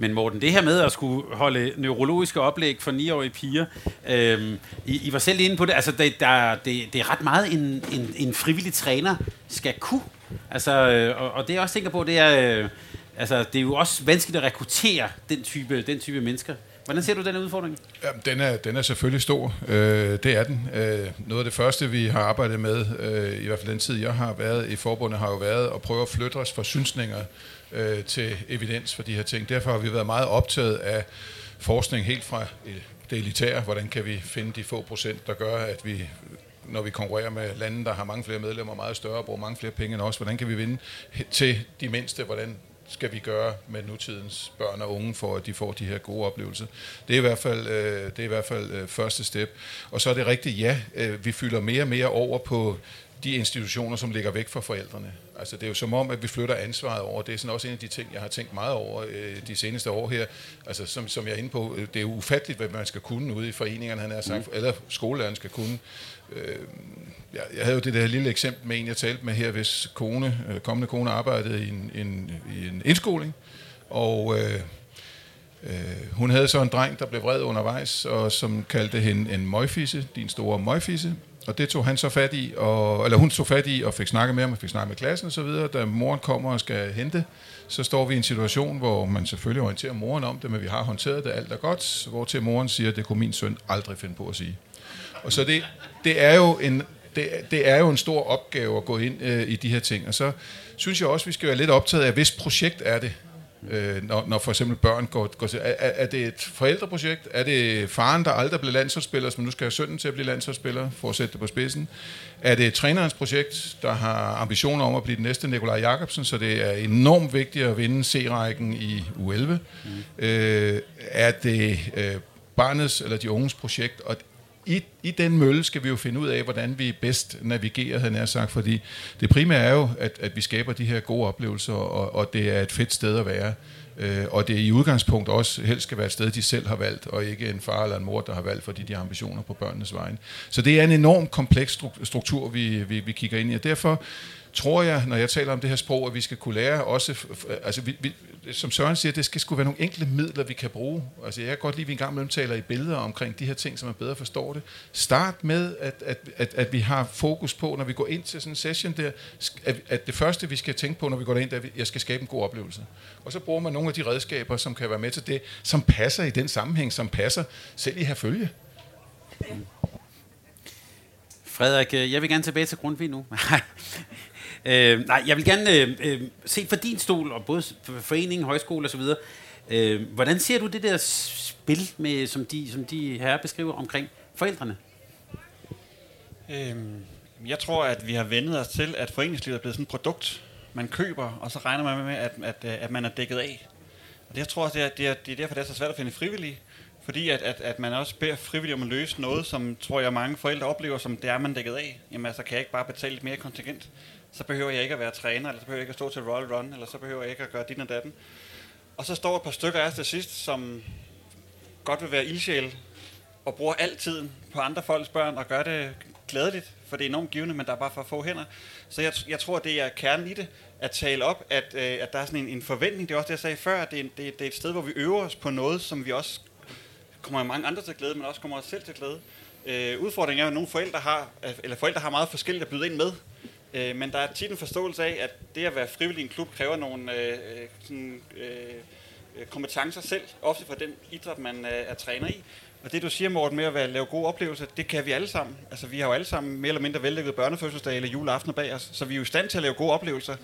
Men Morten, det her med at skulle holde neurologiske oplæg for 9-årige piger, øhm, I, I var selv inde på det, altså det, der, det, det er ret meget en, en, en frivillig træner skal kunne. Altså, øh, og, og det jeg også tænker på, det er, øh, altså, det er jo også vanskeligt at rekruttere den type, den type mennesker. Hvordan ser du den udfordring?
Jamen, den, er, den er selvfølgelig stor. Øh, det er den. Øh, noget af det første, vi har arbejdet med, øh, i hvert fald den tid, jeg har været i forbundet, har jo været at prøve at flytte os fra synsninger øh, til evidens for de her ting. Derfor har vi været meget optaget af forskning helt fra øh, det elitære. Hvordan kan vi finde de få procent, der gør, at vi når vi konkurrerer med lande, der har mange flere medlemmer, meget større og bruger mange flere penge end os, hvordan kan vi vinde til de mindste, hvordan skal vi gøre med nutidens børn og unge, for at de får de her gode oplevelser. Det er i hvert fald, øh, det er i hvert fald øh, første step. Og så er det rigtigt, ja, øh, vi fylder mere og mere over på de institutioner, som ligger væk fra forældrene. Altså det er jo som om, at vi flytter ansvaret over. Det er sådan også en af de ting, jeg har tænkt meget over øh, de seneste år her. Altså som, som jeg er inde på, det er jo ufatteligt, hvad man skal kunne ude i foreningerne, han har sagt, mm. eller skolelæreren skal kunne. Øh, jeg, jeg havde jo det der lille eksempel med en, jeg talte med her, hvis kone, øh, kommende kone arbejdede i en, en, i en indskoling, og øh, øh, hun havde så en dreng, der blev vred undervejs, og som kaldte hende en møgfisse, din store møgfisse, og det tog han så fat i, og, eller hun tog fat i og fik snakket med ham, og fik snakket med klassen og så videre. Da moren kommer og skal hente, så står vi i en situation, hvor man selvfølgelig orienterer moren om det, men vi har håndteret det, alt er godt, hvor til moren siger, at det kunne min søn aldrig finde på at sige. Og så det, det er jo en det, det er jo en stor opgave at gå ind øh, i de her ting. Og så synes jeg også, vi skal være lidt optaget af, hvis projekt er det, øh, når, når for eksempel børn går, går til. Er, er det et forældreprojekt? Er det faren, der aldrig blev landsholdsspiller, som nu skal have sønnen til at blive landsholdsspiller, for at sætte det på spidsen? Er det trænerens projekt, der har ambitioner om at blive den næste Nikolaj Jakobsen, så det er enormt vigtigt at vinde C-rækken i U11? Mm. Øh, er det øh, barnets eller de unges projekt? Og i, i den mølle skal vi jo finde ud af, hvordan vi bedst navigerer, han er sagt, fordi det primære er jo, at, at vi skaber de her gode oplevelser, og, og det er et fedt sted at være. Øh, og det er i udgangspunkt også helst skal være et sted, de selv har valgt, og ikke en far eller en mor, der har valgt, fordi de har ambitioner på børnenes vegne. Så det er en enorm kompleks struktur, vi, vi, vi kigger ind i, og derfor tror jeg, når jeg taler om det her sprog, at vi skal kunne lære også, altså vi, vi, som Søren siger, det skal sgu være nogle enkle midler, vi kan bruge. Altså jeg kan godt lide, at vi engang mellem taler i billeder omkring de her ting, så man bedre forstår det. Start med, at, at, at, at vi har fokus på, når vi går ind til sådan en session der, at, at det første, vi skal tænke på, når vi går ind, er, at jeg skal skabe en god oplevelse. Og så bruger man nogle af de redskaber, som kan være med til det, som passer i den sammenhæng, som passer selv i her følge.
Frederik, øh, jeg vil gerne tilbage til Grundtvig nu. [laughs] Øh, nej, jeg vil gerne øh, øh, se for din stol, og både foreningen, højskole osv., øh, hvordan ser du det der spil, med, som, de, som de her beskriver omkring forældrene?
Øhm, jeg tror, at vi har vendet os til, at foreningslivet er blevet sådan et produkt, man køber, og så regner man med, at, at, øh, at man er dækket af. Og det, jeg tror, det er, det, er, det er derfor, det er så svært at finde frivillige, Fordi at, at, at man også beder frivillige om at løse noget, som tror jeg mange forældre oplever, som det er man dækket af. Jamen altså, kan jeg ikke bare betale lidt mere kontingent? Så behøver jeg ikke at være træner, eller så behøver jeg ikke at stå til Royal Run, eller så behøver jeg ikke at gøre din og datten. Og så står et par stykker af os til sidst, som godt vil være ildsjæl, og bruger al tiden på andre folks børn, og gør det glædeligt, for det er enormt givende, men der er bare for få hænder. Så jeg, jeg tror, det er kernen i det, at tale op, at, øh, at der er sådan en, en forventning. Det er også det, jeg sagde før, at det er, det, det er et sted, hvor vi øver os på noget, som vi også kommer mange andre til glæde, men også kommer os selv til glæde. Øh, udfordringen er jo, at nogle forældre har, eller forældre har meget forskelligt at byde ind med. Øh, men der er tit en forståelse af, at det at være frivillig i en klub kræver nogle øh, øh sådan, øh, øh, kompetencer selv, ofte fra den idræt, man er, er træner i. Og det du siger, Morten, med at være, lave gode oplevelser, det kan vi alle sammen. Altså vi har jo alle sammen mere eller mindre vellykket børnefødselsdag eller juleaften bag os, så vi er jo i stand til at lave gode oplevelser.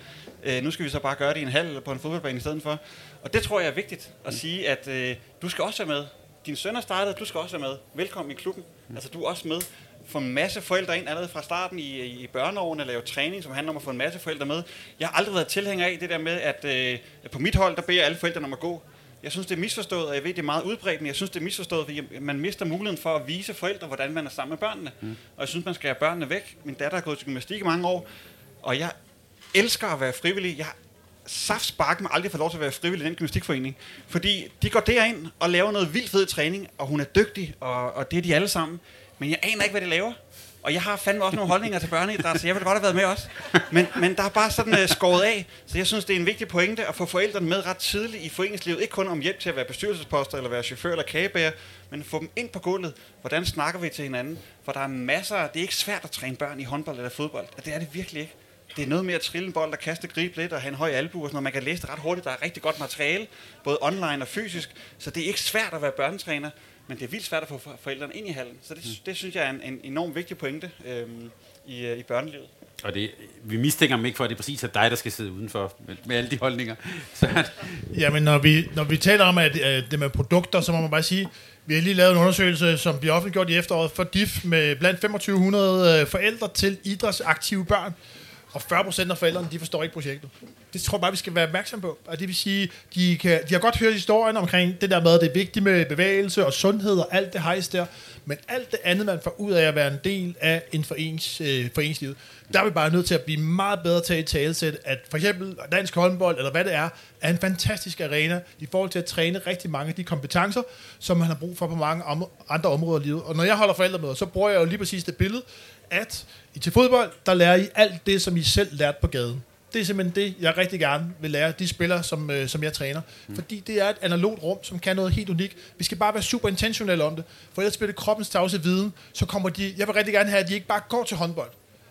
Øh, nu skal vi så bare gøre det i en halv eller på en fodboldbane i stedet for. Og det tror jeg er vigtigt at sige, at øh, du skal også være med. Din søn er startet, du skal også være med. Velkommen i klubben. Altså du er også med få en masse forældre ind allerede fra starten i, i børneårene og lave træning, som handler om at få en masse forældre med. Jeg har aldrig været tilhænger af det der med, at øh, på mit hold, der beder alle forældrene om at gå. Jeg synes, det er misforstået, og jeg ved, det er meget udbredt, men jeg synes, det er misforstået, fordi man mister muligheden for at vise forældre, hvordan man er sammen med børnene. Mm. Og jeg synes, man skal have børnene væk. Min datter har gået til gymnastik i mange år, og jeg elsker at være frivillig. Jeg saft spark mig aldrig få lov til at være frivillig i den gymnastikforening. Fordi de går derind og laver noget vildt fed træning, og hun er dygtig, og, og det er de alle sammen. Men jeg aner ikke, hvad de laver. Og jeg har fandme også nogle holdninger til børneidræt, så jeg ville godt have været med også. Men, men der er bare sådan uh, skåret af. Så jeg synes, det er en vigtig pointe at få forældrene med ret tidligt i foreningslivet. Ikke kun om hjælp til at være bestyrelsesposter, eller være chauffør eller kagebærer, men få dem ind på gulvet. Hvordan snakker vi til hinanden? For der er masser, det er ikke svært at træne børn i håndbold eller fodbold. Det er det virkelig ikke. Det er noget med at trille en bold og kaste gribe lidt og have en høj albu og sådan noget. Man kan læse det ret hurtigt. Der er rigtig godt materiale, både online og fysisk. Så det er ikke svært at være børnetræner. Men det er vildt svært at få forældrene ind i hallen. Så det, mm. det synes jeg er en, en enorm vigtig pointe øhm, i, øh, i børnelivet.
Og det, vi mistænker dem ikke for, at det er præcis er dig, der skal sidde udenfor med, med alle de holdninger. [laughs] Så.
Jamen, når vi, når vi taler om at, at det med produkter, så må man bare sige, vi har lige lavet en undersøgelse, som bliver offentliggjort i efteråret for DIF med blandt 2500 øh, forældre til idrætsaktive børn. Og 40 procent af forældrene, de forstår ikke projektet. Det tror jeg bare, vi skal være opmærksom på. Og det vil sige, de, kan, de har godt hørt historien omkring det der med, at det er vigtigt med bevægelse og sundhed og alt det hejs der. Men alt det andet, man får ud af at være en del af en forenings, øh, foreningslivet, der er vi bare nødt til at blive meget bedre til at talesætte, at for eksempel dansk håndbold, eller hvad det er, er en fantastisk arena i forhold til at træne rigtig mange af de kompetencer, som man har brug for på mange andre områder i livet. Og når jeg holder forældremøder, så bruger jeg jo lige præcis det billede, at i til fodbold, der lærer I alt det, som I selv lærte på gaden. Det er simpelthen det, jeg rigtig gerne vil lære de spillere, som, øh, som jeg træner. Mm. Fordi det er et analogt rum, som kan noget helt unikt. Vi skal bare være super intentionelle om det. For ellers bliver det kroppens tavse viden. Så kommer de, jeg vil rigtig gerne have, at de ikke bare går til håndbold,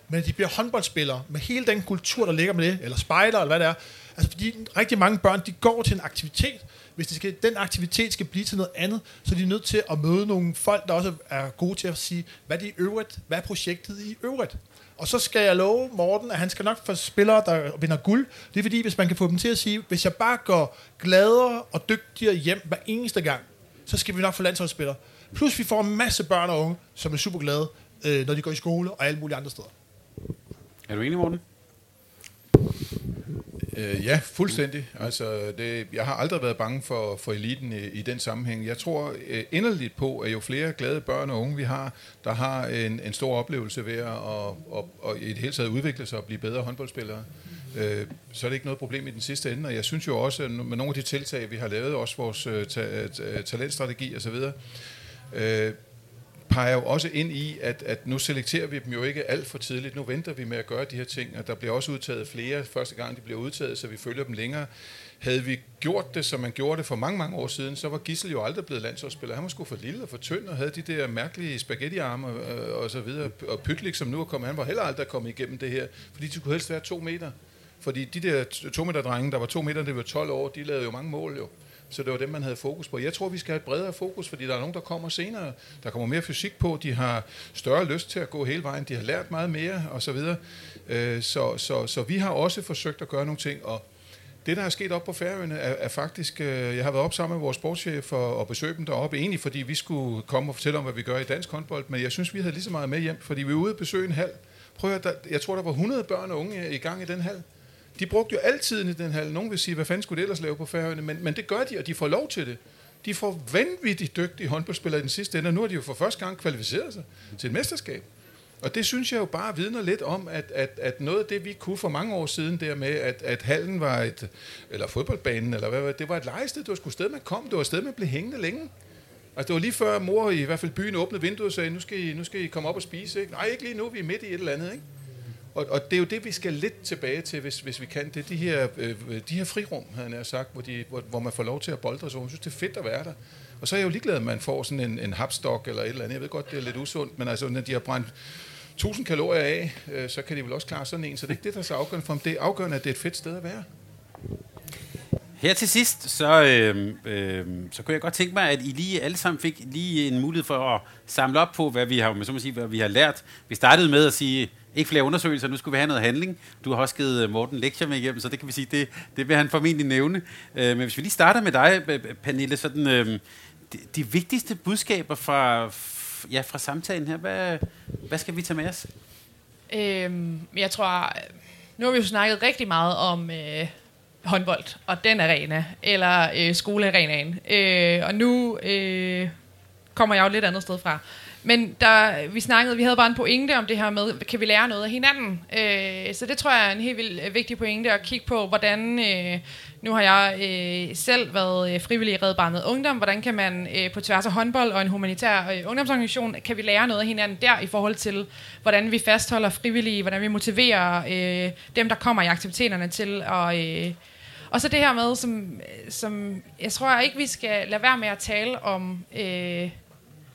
men at de bliver håndboldspillere med hele den kultur, der ligger med det, eller spejder, eller hvad det er. Altså fordi rigtig mange børn, de går til en aktivitet, hvis det skal, den aktivitet skal blive til noget andet, så er de nødt til at møde nogle folk, der også er gode til at sige, hvad er det i øvrigt? Hvad er projektet i øvrigt? Og så skal jeg love Morten, at han skal nok få spillere, der vinder guld. Det er fordi, hvis man kan få dem til at sige, hvis jeg bare går gladere og dygtigere hjem hver eneste gang, så skal vi nok få landsholdsspillere. Plus vi får en masse børn og unge, som er super glade, øh, når de går i skole og alle mulige andre steder.
Er du enig, Morten?
Øh, ja, fuldstændig. Altså, det, jeg har aldrig været bange for, for eliten i, i den sammenhæng. Jeg tror øh, inderligt på, at jo flere glade børn og unge vi har, der har en, en stor oplevelse ved at og, og, og i det hele taget udvikle sig og blive bedre håndboldspillere, øh, så er det ikke noget problem i den sidste ende. Og jeg synes jo også, at med nogle af de tiltag, vi har lavet, også vores øh, ta, øh, ta, talentstrategi osv., øh, peger jo også ind i, at, at nu selekterer vi dem jo ikke alt for tidligt. Nu venter vi med at gøre de her ting, og der bliver også udtaget flere første gang, de bliver udtaget, så vi følger dem længere. Havde vi gjort det, som man gjorde det for mange, mange år siden, så var Gissel jo aldrig blevet landsholdsspiller. Han var sgu for lille og for tynd, og havde de der mærkelige spaghettiarme og, øh, og så videre. Og Pytlik, som nu er kommet, han var heller aldrig kommet igennem det her, fordi de kunne helst være to meter. Fordi de der to meter drenge, der var to meter, det var 12 år, de lavede jo mange mål jo. Så det var dem, man havde fokus på. Jeg tror, vi skal have et bredere fokus, fordi der er nogen, der kommer senere. Der kommer mere fysik på, de har større lyst til at gå hele vejen, de har lært meget mere osv. Så, øh, så, så, så vi har også forsøgt at gøre nogle ting, og det, der er sket op på Færøerne, er, er faktisk... Øh, jeg har været op sammen med vores sportschef og, og besøgt dem deroppe, egentlig fordi vi skulle komme og fortælle om, hvad vi gør i dansk håndbold, men jeg synes, vi havde lige så meget med hjem, fordi vi var ude og besøge en hal. Prøv at, der, jeg tror, der var 100 børn og unge i gang i den hal. De brugte jo altid i den hal. Nogen vil sige, hvad fanden skulle det ellers lave på Færøerne? Men, men det gør de, og de får lov til det. De får vanvittigt dygtige håndboldspillere i den sidste ende, og nu har de jo for første gang kvalificeret sig til et mesterskab. Og det synes jeg jo bare vidner lidt om, at, at, at noget af det, vi kunne for mange år siden, der med, at, at hallen var et, eller fodboldbanen, eller hvad, det var et lejested, det var sgu sted, man kom, det var et sted, man blev hængende længe. Altså, det var lige før mor i hvert fald byen åbnede vinduet og sagde, nu skal I, nu skal I komme op og spise, ikke? Nej, ikke lige nu, vi er midt i et eller andet, ikke? Og, og det er jo det, vi skal lidt tilbage til, hvis, hvis vi kan. Det er de her, øh, de her frirum, havde jeg sagt, hvor, de, hvor, hvor man får lov til at boldre sig. Jeg synes, det er fedt at være der. Og så er jeg jo ligeglad, at man får sådan en, en hapstok eller et eller andet. Jeg ved godt, det er lidt usundt, men altså, når de har brændt 1000 kalorier af, øh, så kan de vel også klare sådan en. Så det er ikke det, der er så afgørende for dem. Det er afgørende, at det er et fedt sted at være.
Her til sidst, så, øh, øh, så kunne jeg godt tænke mig, at I lige alle sammen fik lige en mulighed for at samle op på, hvad vi har, så må sige, hvad vi har lært. Vi startede med at sige, ikke flere undersøgelser, nu skulle vi have noget handling. Du har også givet øh, Morten lektier med igennem, så det kan vi sige, det, det vil han formentlig nævne. Øh, men hvis vi lige starter med dig, Pernille, sådan, øh, de, de vigtigste budskaber fra, ja, fra samtalen her, hvad, hvad skal vi tage med os?
Øhm, jeg tror, øh, nu har vi jo snakket rigtig meget om øh, håndbold og den arena, eller øh, skolearenaen. Øh, og nu øh, kommer jeg jo lidt andet sted fra. Men der, vi snakkede, vi havde bare en pointe om det her med, kan vi lære noget af hinanden? Øh, så det tror jeg er en helt vildt øh, vigtig pointe at kigge på, hvordan, øh, nu har jeg øh, selv været øh, frivillig i Red Barnet Ungdom, hvordan kan man øh, på tværs af håndbold og en humanitær øh, ungdomsorganisation, kan vi lære noget af hinanden der i forhold til, hvordan vi fastholder frivillige, hvordan vi motiverer øh, dem, der kommer i aktiviteterne til at... Øh, og så det her med, som, øh, som jeg tror ikke, vi skal lade være med at tale om... Øh,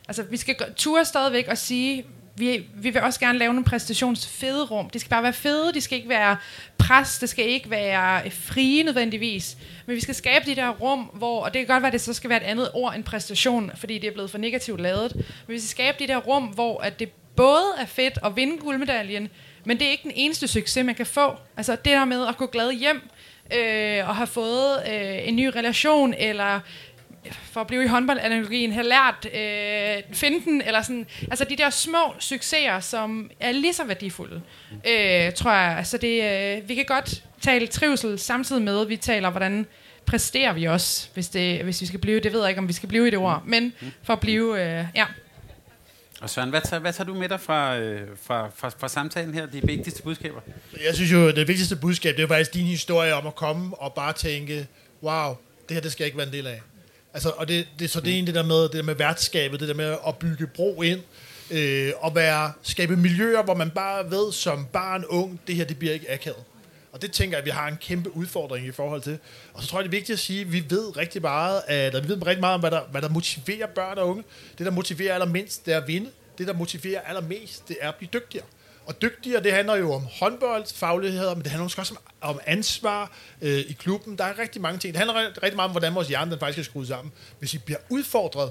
altså, vi skal ture stadigvæk og sige, vi, vi vil også gerne lave nogle præstationsfede rum. De skal bare være fede, de skal ikke være pres, det skal ikke være frie nødvendigvis. Men vi skal skabe de der rum, hvor, og det kan godt være, at det så skal være et andet ord end præstation, fordi det er blevet for negativt lavet. Men vi skal skabe de der rum, hvor at det både er fedt at vinde guldmedaljen, men det er ikke den eneste succes, man kan få. Altså det der med at gå glad hjem, øh, og have fået øh, en ny relation, eller for at blive i håndboldanalogien, have lært øh, finden, eller sådan, altså de der små succeser, som er lige så værdifulde, øh, tror jeg. Altså det, øh, vi kan godt tale trivsel samtidig med, at vi taler, hvordan præsterer vi også, hvis, det, hvis vi skal blive, det ved jeg ikke, om vi skal blive i det ord, men for at blive, øh, ja.
Og Søren, hvad tager, hvad tager du med dig fra, øh, fra, fra, fra samtalen her, de vigtigste budskaber?
Jeg synes jo, det vigtigste budskab, det er faktisk din historie om at komme og bare tænke, wow, det her det skal jeg ikke være en del af. Altså, og det, det, så det er egentlig det der med, det der med værtskabet, det der med at bygge bro ind, øh, og være, skabe miljøer, hvor man bare ved som barn, ung, det her, det bliver ikke akavet. Og det tænker jeg, at vi har en kæmpe udfordring i forhold til. Og så tror jeg, det er vigtigt at sige, at vi ved rigtig meget, at, vi ved rigtig meget om, hvad der, hvad der motiverer børn og unge. Det, der motiverer allermindst, det er at vinde. Det, der motiverer allermest, det er at blive dygtigere. Og dygtigere, det handler jo om håndbold, fagligheder, men det handler også om, om ansvar øh, i klubben. Der er rigtig mange ting. Det handler rigtig meget om, hvordan vores hjerne den faktisk er skruet sammen. Hvis vi bliver udfordret,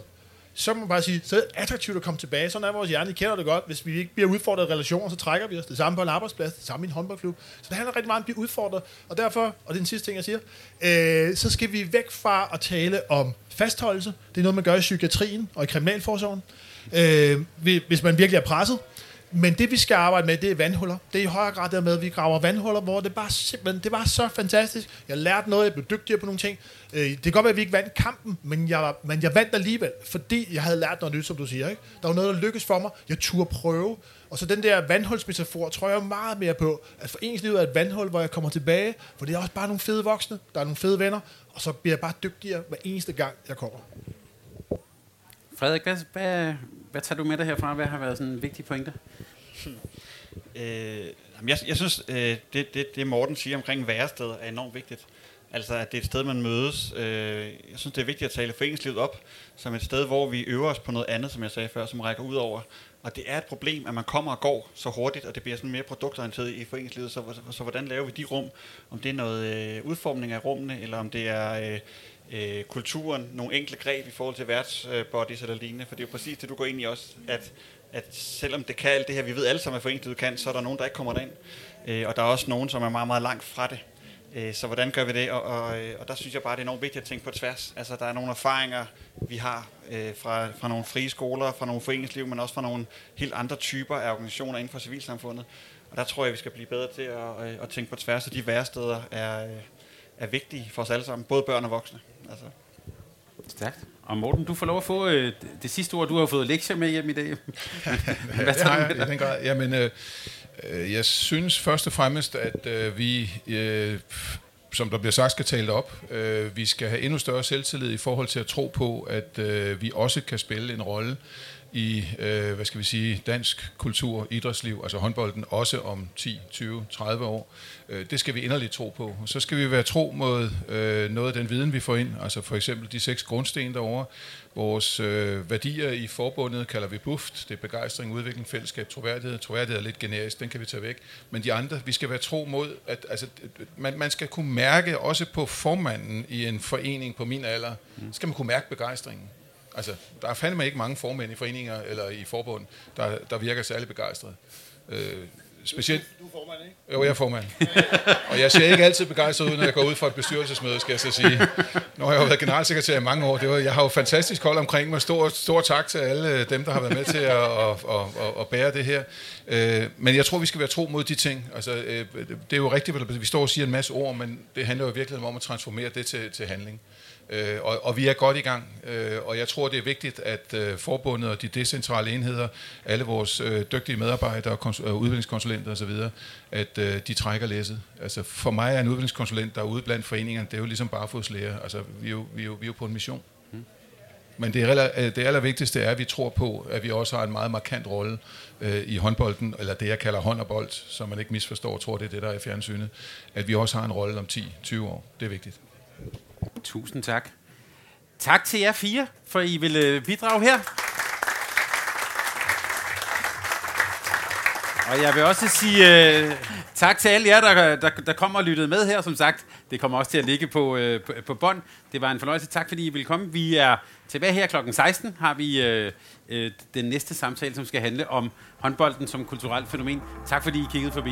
så må man bare sige, så er det attraktivt at komme tilbage. Sådan er vores hjerne, I kender det godt. Hvis vi ikke bliver udfordret i relationer, så trækker vi os. Det samme på en arbejdsplads, det samme i en håndboldklub. Så det handler rigtig meget om at blive udfordret. Og derfor, og det er den sidste ting, jeg siger, øh, så skal vi væk fra at tale om fastholdelse. Det er noget, man gør i psykiatrien og i kriminalforsorgen. Øh, hvis man virkelig er presset, men det, vi skal arbejde med, det er vandhuller. Det er i højere grad med, at vi graver vandhuller, hvor det bare simpelthen, det var så fantastisk. Jeg lærte noget, jeg blev dygtigere på nogle ting. Øh, det kan godt være, at vi ikke vandt kampen, men jeg, men jeg vandt alligevel, fordi jeg havde lært noget nyt, som du siger. Ikke? Der var noget, der lykkedes for mig. Jeg turde prøve. Og så den der vandhulsmetafor, tror jeg meget mere på, at foreningslivet er et vandhul, hvor jeg kommer tilbage, for det er også bare nogle fede voksne, der er nogle fede venner, og så bliver jeg bare dygtigere hver eneste gang, jeg kommer.
Frederik, hvad, hvad, hvad tager du med dig herfra? Hvad har været sådan vigtige pointer? pointe? Hmm.
Øh, jeg, jeg synes, øh, det, det, det Morten siger omkring værested er enormt vigtigt. Altså, at det er et sted, man mødes. Øh, jeg synes, det er vigtigt at tale foreningslivet op som et sted, hvor vi øver os på noget andet, som jeg sagde før, som rækker ud over. Og det er et problem, at man kommer og går så hurtigt, og det bliver sådan mere produktorienteret i foreningslivet. Så, så, så hvordan laver vi de rum? Om det er noget øh, udformning af rummene, eller om det er... Øh, øh, kulturen, nogle enkle greb i forhold til værtsbodies eller lignende, for det er jo præcis det, du går ind i også, at, at selvom det kan alt det her, vi ved alle sammen, at forenklet kan, så er der nogen, der ikke kommer derind, øh, og der er også nogen, som er meget, meget langt fra det. Øh, så hvordan gør vi det? Og, og, øh, og der synes jeg bare, det er enormt vigtigt at tænke på tværs. Altså, der er nogle erfaringer, vi har øh, fra, fra nogle frie skoler, fra nogle foreningsliv, men også fra nogle helt andre typer af organisationer inden for civilsamfundet. Og der tror jeg, vi skal blive bedre til at, øh, at tænke på tværs, og de værsteder er, øh, er vigtige for os alle sammen, både børn og voksne. Altså.
Stærkt. Og Morten, du får lov at få øh, det, sidste ord. Du har fået lektier med hjem i dag. [laughs]
Ja, det har jeg i den grad. Jamen, øh, øh, jeg synes først og fremmest, at øh, vi, øh, som der bliver sagt, skal tale op. Øh, vi skal have endnu større selvtillid i forhold til at tro på, at øh, vi også kan spille en rolle i, øh, hvad skal vi sige, dansk kultur, idrætsliv, altså håndbolden, også om 10, 20, 30 år. Øh, det skal vi inderligt tro på. Så skal vi være tro mod øh, noget af den viden, vi får ind, altså for eksempel de seks grundsten derovre. Vores øh, værdier i forbundet kalder vi BUFT, det er begejstring, udvikling, fællesskab, troværdighed. Troværdighed er lidt generisk, den kan vi tage væk. Men de andre, vi skal være tro mod, at altså, man, man skal kunne mærke, også på formanden i en forening på min alder, skal man kunne mærke begejstringen. Altså, der er fandme ikke mange formænd i foreninger eller i forbund, der, der virker særlig begejstret. Øh, specielt...
Du er formand, ikke?
Jo, jeg er formand. Og jeg ser ikke altid begejstret ud, når jeg går ud fra et bestyrelsesmøde, skal jeg så sige. Har jeg jo været generalsekretær i mange år. Det var, jeg har jo fantastisk hold omkring mig. Stor, stor tak til alle dem, der har været med til at, at, at, at, at bære det her. Øh, men jeg tror, vi skal være tro mod de ting. Altså, øh, det er jo rigtigt, at vi står og siger en masse ord, men det handler jo virkelig om at transformere det til, til handling. Øh, og, og vi er godt i gang, øh, og jeg tror, det er vigtigt, at øh, forbundet og de decentrale enheder, alle vores øh, dygtige medarbejdere og øh, udviklingskonsulenter osv., at øh, de trækker læsset. Altså for mig er en udviklingskonsulent, der er ude blandt foreningerne, det er jo ligesom bare fodslæger. Altså vi er, jo, vi, er jo, vi er jo på en mission. Mm. Men det, er, øh, det allervigtigste er, at vi tror på, at vi også har en meget markant rolle øh, i håndbolden, eller det jeg kalder hånd og bold, som man ikke misforstår, tror det er det, der er i fjernsynet, at vi også har en rolle om 10-20 år. Det er vigtigt.
Tusind tak. Tak til jer fire, for I ville øh, bidrage her. Og jeg vil også sige øh, tak til alle jer, der, der, der kommer og lyttede med her. Som sagt, det kommer også til at ligge på, øh, på, på bånd. Det var en fornøjelse. Tak fordi I ville komme. Vi er tilbage her kl. 16. Har vi øh, øh, den næste samtale, som skal handle om håndbolden som kulturelt fænomen. Tak fordi I kiggede forbi.